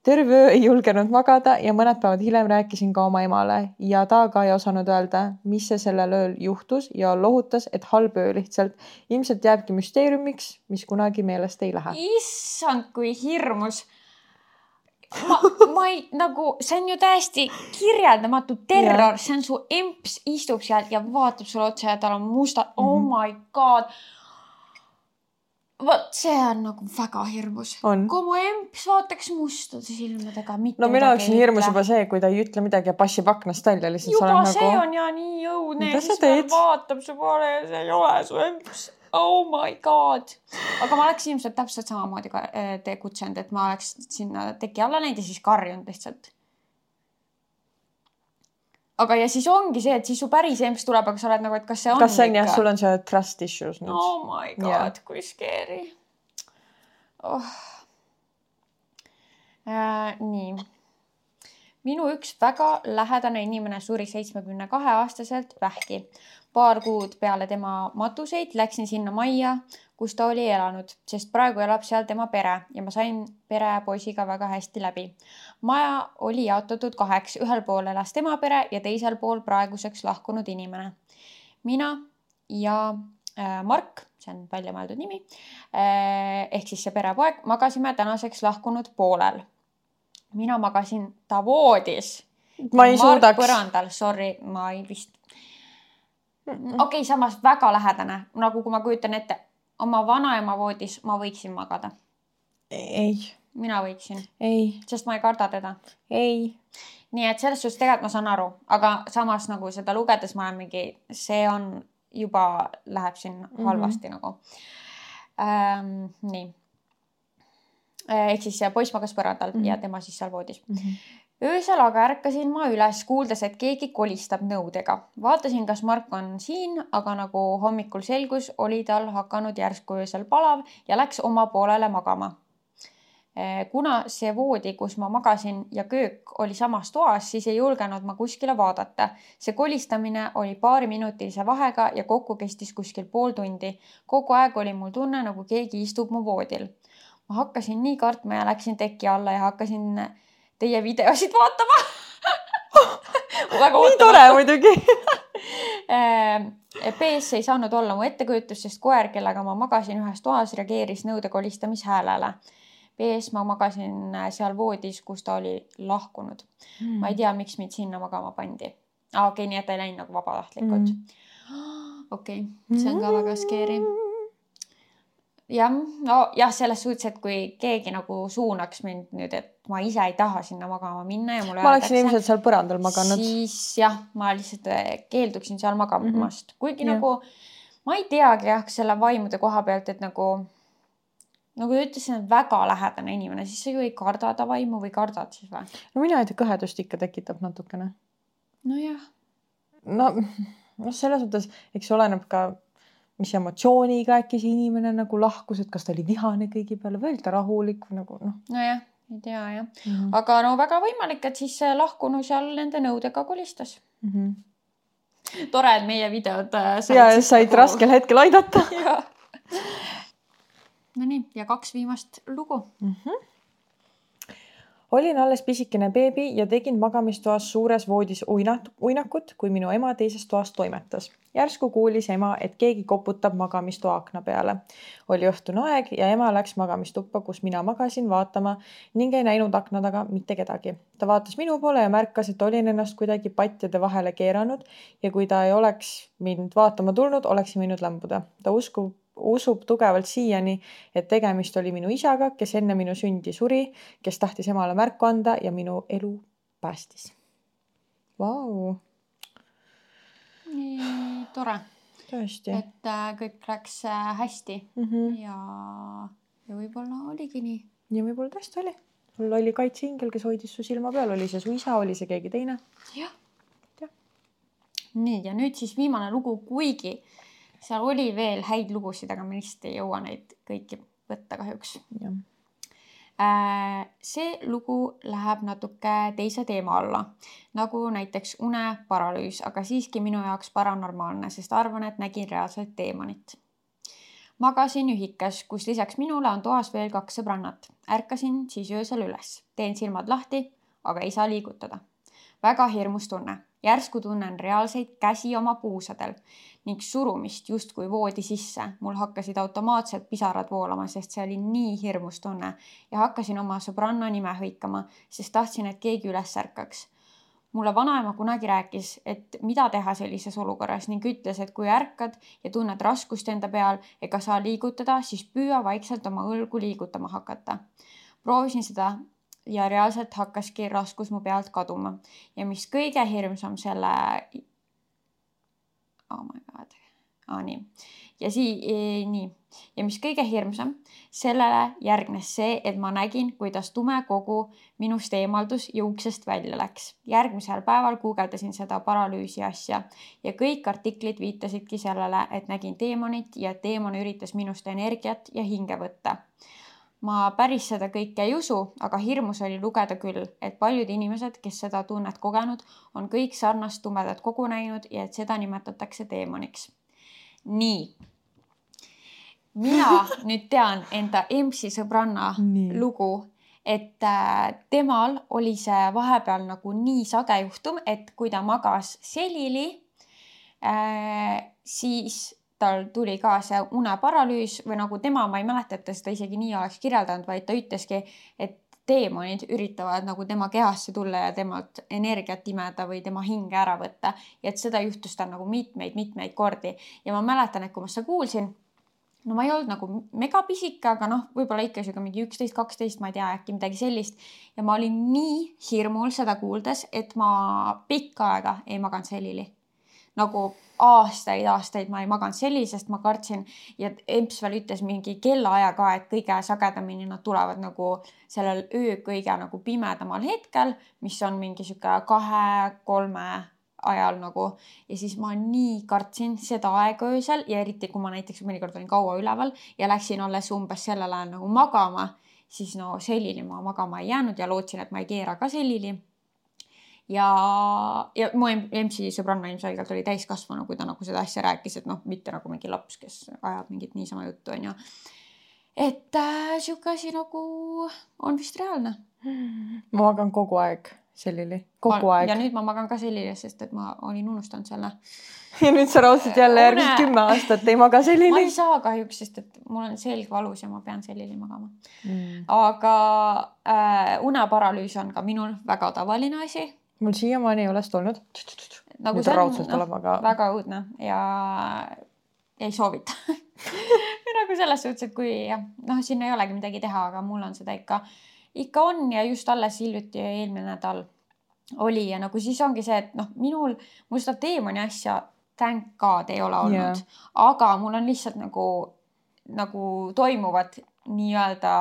terve öö ei julgenud magada ja mõned päevad hiljem rääkisin ka oma emale ja ta ka ei osanud öelda, mis see sellel ööl juhtus ja lohutas, et halb öö lihtsalt. ilmselt jääbki müsteeriumiks, mis kunagi meelest ei lähe. issand, kui hirmus ma, ma ei nagu, see on ju täiesti kirjeldamatu terror, see on su emps istub seal ja vaatab sulle otsa ja tal on mustad mm, -hmm. oh my god. vot see on nagu väga hirmus. kui mu emps vaataks mustade silmadega. no minu jaoks on hirmus juba see, kui ta ei ütle midagi ja passib aknast välja lihtsalt. juba see nagu... on ja nii õudne vaatab su poole ja see ei ole su emps oh my god. aga ma oleks ilmselt täpselt samamoodi äh, tegutsenud, et ma oleks sinna teki alla läinud ja siis karjunud lihtsalt. aga ja siis ongi see, et siis su päris emps tuleb, aga sa oled nagu, et kas see on. kas see on jah, sul on see trust issues nüüd? oh my god yeah., kui scary oh.. Äh, nii minu üks väga lähedane inimene suri seitsmekümne kahe aastaselt vähki paar kuud peale tema matuseid läksin sinna majja, kus ta oli elanud, sest praegu elab seal tema pere ja ma sain perepoisiga väga hästi läbi. maja oli jaotatud kaheks, ühel pool elas tema pere ja teisel pool praeguseks lahkunud inimene. mina ja äh, Mark, see on väljamõeldud nimi äh,, ehk siis see perepoeg, magasime tänaseks lahkunud poolel. mina magasin ta voodis. ma ei Mark suudaks. põrandal, sorry, ma ei vist okei okay,, samas väga lähedane, nagu kui ma kujutan ette oma vanaema voodis ma võiksin magada, ei, mina võiksin, ei, sest ma ei karda teda. ei nii et selles suhtes tegelikult ma saan aru, aga samas nagu seda lugedes ma olen mingi, see on juba läheb siin Mhm. halvasti mm -hmm. nagu ähm,. nii. Ehk siis poiss magas põrandal mm Mhm. -hmm. ja tema siis seal voodis. mm. -hmm. öösel aga ärkasin ma üles, kuuldes, et keegi kolistab nõudega. vaatasin, kas Mark on siin, aga nagu hommikul selgus, oli tal hakanud järsku öösel palav ja läks oma poolele magama. kuna see voodi, kus ma magasin ja köök oli samas toas, siis ei julgenud ma kuskile vaadata. see kolistamine oli paariminutilise vahega ja kokku kestis kuskil pool tundi. kogu aeg oli mul tunne, nagu keegi istub mu voodil. Ma hakkasin nii kartma ja läksin teki alla ja hakkasin teie videosid vaatama nii tore muidugi. PS ei saanud olla mu ettekujutus, sest koer, kellega ma magasin ühes toas, reageeris nõude kolistamishäälele. PS ma magasin seal voodis, kus ta oli lahkunud. ma ei tea, miks mind sinna magama pandi. aa, okei okay,, nii et ta ei läinud nagu vabatahtlikult Mm. okei, see on ka väga scary. jah, nojah, selles suhtes, et kui keegi nagu suunaks mind nüüd, et ma ise ei taha sinna magama minna ja mulle ma oleksin ilmselt seal põrandal maganud. siis jah, ma lihtsalt eh, keelduksin seal magamast mm, -hmm. kuigi Jah. nagu ma ei teagi jah, selle vaimude koha pealt, et nagu nagu ta ütles, on väga lähedane inimene, siis sa ju ei karda ta vaimu või kardad siis või? no mina ei tea, kõhedust ikka tekitab natukene. nojah, no, noh, selles mõttes, eks oleneb ka, mis emotsiooniga äkki see inimene nagu lahkus, et kas ta oli vihane kõigi peale või oli ta rahulik või nagu noh nojah, ei tea jah, mm -hmm. aga no väga võimalik, et siis see lahkunu seal nende nõudega kolistas. mm. -hmm. tore, et meie videod äh, ja ja said nagu- raskel hetkel aidata. Nonii, ja kaks viimast lugu. mm. -hmm. olin alles pisikene beebi ja tegin magamistoas suures voodis uinat-, uinakut, kui minu ema teises toas toimetas. Järsku kuulis ema, et keegi koputab magamistoa akna peale. oli õhtune aeg ja ema läks magamistuppa, kus mina magasin vaatama ning ei näinud akna taga mitte kedagi. ta vaatas minu poole ja märkas, et olin ennast kuidagi patjade vahele keeranud ja kui ta ei oleks mind vaatama tulnud, oleksin võinud lämbuda. ta uskub usub tugevalt siiani, et tegemist oli minu isaga, kes enne minu sündi suri, kes tahtis emale märku anda ja minu elu päästis. Vau, nii tore, tõesti. et äh, kõik läks äh, hästi Mm -hmm. ja, ja võib-olla oligi nii. ja võib-olla tõesti oli. sul oli kaitseingel, kes hoidis su silma peal, oli see su isa, oli see keegi teine? jah Jah.. nii ja nüüd siis viimane lugu, kuigi seal oli veel häid lugusid, aga ma lihtsalt ei jõua neid kõiki võtta kahjuks. jah. See lugu läheb natuke teise teema alla, nagu näiteks uneparalüüs, aga siiski minu jaoks paranormaalne, sest arvan, et nägin reaalselt teemonit. magasin ühikas, kus lisaks minule on toas veel kaks sõbrannat. ärkasin siis öösel üles, teen silmad lahti, aga ei saa liigutada. väga hirmus tunne, järsku tunnen reaalseid käsi oma puusadel ning surumist justkui voodi sisse. mul hakkasid automaatselt pisarad voolama, sest see oli nii hirmus tunne ja hakkasin oma sõbranna nime hõikama, sest tahtsin, et keegi üles ärkaks mulle vanaema kunagi rääkis, et mida teha sellises olukorras ning ütles, et kui ärkad ja tunned raskust enda peal ega saa liigutada, siis püüa vaikselt oma õlgu liigutama hakata. proovisin seda ja reaalselt hakkaski raskus mu pealt kaduma ja mis kõige hirmsam selle. oh my god ah,, nii ja sii-, nii ja mis kõige hirmsam, sellele järgnes see, et ma nägin, kuidas tume kogu minust eemaldus ja uksest välja läks. järgmisel päeval guugeldasin seda paralüüsi asja ja kõik artiklid viitasidki sellele, et nägin teemonit ja et teemon üritas minust energiat ja hinge võtta. Ma päris seda kõike ei usu, aga hirmus oli lugeda küll, et paljud inimesed, kes seda tunnet kogenud, on kõik sarnast tumedat kogu näinud ja et seda nimetatakse teemoniks. nii. mina nüüd tean enda EMS-i sõbranna nii. lugu, et äh, temal oli see vahepeal nagu nii sage juhtum, et kui ta magas selili äh,, siis tal tuli ka see uneparalüüs või nagu tema, ma ei mäleta, et ta seda isegi nii oleks kirjeldanud, vaid ta ütleski, et teemonid üritavad nagu tema kehasse tulla ja temalt energiat imeda või tema hinge ära võtta. ja et seda juhtus tal nagu mitmeid-mitmeid kordi ja ma mäletan, et kui ma seda kuulsin, no ma ei olnud nagu megapisike, aga noh, võib-olla ikka sihuke mingi üksteist, kaksteist, ma ei tea, äkki midagi sellist. ja ma olin nii hirmul seda kuuldes, et ma pikka aega ei maganud selili nagu aastaid-aastaid ma ei maganud. Sellisest, ma kartsin ja emps veel ütles mingi kellaaja ka, et kõige sagedamini nad tulevad nagu sellel öö kõige nagu pimedamal hetkel, mis on mingi sihuke kahe-kolme ajal nagu. Ja siis ma nii kartsin seda aega öösel ja eriti kui ma näiteks mõnikord olin kaua üleval ja läksin alles umbes sellel ajal nagu magama, siis no selili ma magama ei jäänud ja lootsin, et ma ei keera ka selili ja, ja mu MC sõbranna ilmselgelt oli täiskasvanu, kui ta nagu seda asja rääkis, et noh, mitte nagu mingi laps, kes ajab mingit niisama juttu, onju. et äh, sihuke asi nagu on vist reaalne. ma magan kogu aeg selili, kogu ma, aeg. ja nüüd ma magan ka selili, sest et ma olin unustanud selle. ja nüüd sa raudselt jälle järgmised kümme aastat ei maga selili? ma ei saa kahjuks, sest et mul on selg valus ja ma pean selili magama mm.. aga äh, uneparalüüs on ka minul väga tavaline asi mul siiamaani ei ole seda olnud. nagu see on no, aga... väga õudne ja ei soovita nagu selles suhtes, et kui noh, siin ei olegi midagi teha, aga mul on seda ikka, ikka on ja just alles hiljuti eelmine nädal oli ja nagu siis ongi see, et noh, minul, mul seda teemani asja thank god ei ole olnud yeah., aga mul on lihtsalt nagu, nagu toimuvad nii-öelda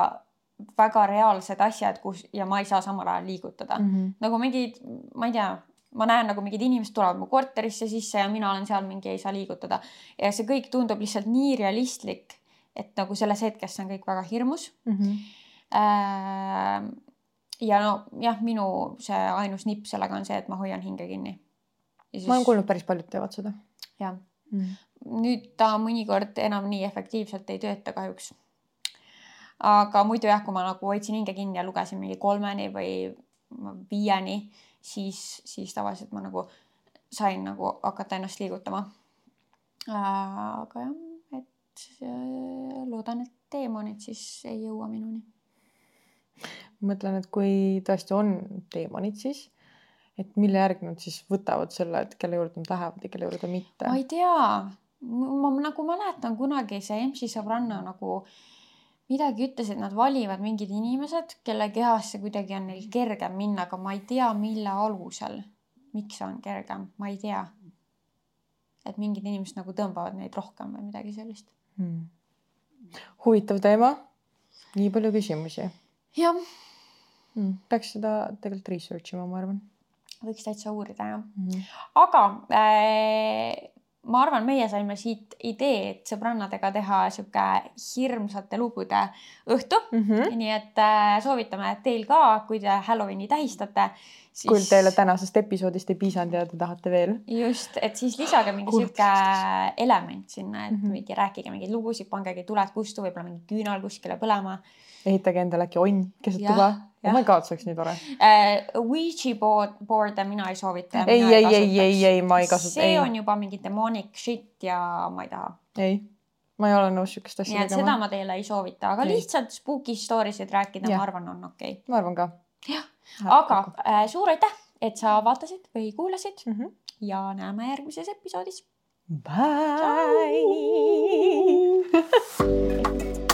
väga reaalsed asjad, kus ja ma ei saa samal ajal liigutada mm. -hmm. nagu mingid, ma ei tea, ma näen nagu mingid inimesed tulevad mu korterisse sisse ja mina olen seal mingi ei saa liigutada ja see kõik tundub lihtsalt nii realistlik, et nagu selles hetkes see on kõik väga hirmus mm. -hmm. Äh, ja no jah, minu see ainus nipp sellega on see, et ma hoian hinge kinni. Siis... ma olen kuulnud, päris paljud teevad seda. jah mm. -hmm. nüüd ta mõnikord enam nii efektiivselt ei tööta kahjuks aga muidu jah, kui ma nagu hoidsin hinge kinni ja lugesin mingi kolmeni või viieni, siis, siis tavaliselt ma nagu sain nagu hakata ennast liigutama. aga jah, et äh, loodan, et teemonid siis ei jõua minuni. mõtlen, et kui tõesti on teemonid, siis et mille järgi nad siis võtavad selle, et kelle juurde nad lähevad ja kelle juurde mitte? ma ei tea, ma nagu mäletan kunagi see EMS-i sõbranna nagu äh, midagi ütles, et nad valivad mingid inimesed, kelle kehasse kuidagi on neil kergem minna, aga ma ei tea, mille alusel. miks on kergem, ma ei tea. et mingid inimesed nagu tõmbavad neid rohkem või midagi sellist hmm.. huvitav teema. nii palju küsimusi. jah hmm.. peaks seda tegelikult research ima, ma arvan. võiks täitsa uurida jah hmm.. aga äh, ma arvan, meie saime siit idee, et sõbrannadega teha sihuke hirmsate lugude õhtu mm. -hmm. nii et äh, soovitame teil ka, kui te Halloweeni tähistate siis.... kui teile tänasest episoodist ei piisanud ja te tahate veel. just, et siis lisage mingi sihuke element sinna, et mm -hmm. mingi rääkige mingeid lugusid, pangegi tuled kustu, võib-olla mingi küünal kuskile põlema. ehitage endale äkki onn keset tuba oh my god, see oleks nii tore uh,. Ouija board, board'e mina ei soovita. ei, ei, ei, ei, ei, ma ei kasuta. see ei. on juba mingi demonic shit ja ma ei taha. ei, ma ei ole nõus siukest asja tegema. seda ma teile ei soovita, aga ei. lihtsalt spooky story sid rääkida, ma arvan, on okei okay.. ma arvan ka. jah, aga äh, suur aitäh, et sa vaatasid või kuulasid mm -hmm. ja näeme järgmises episoodis. Bye.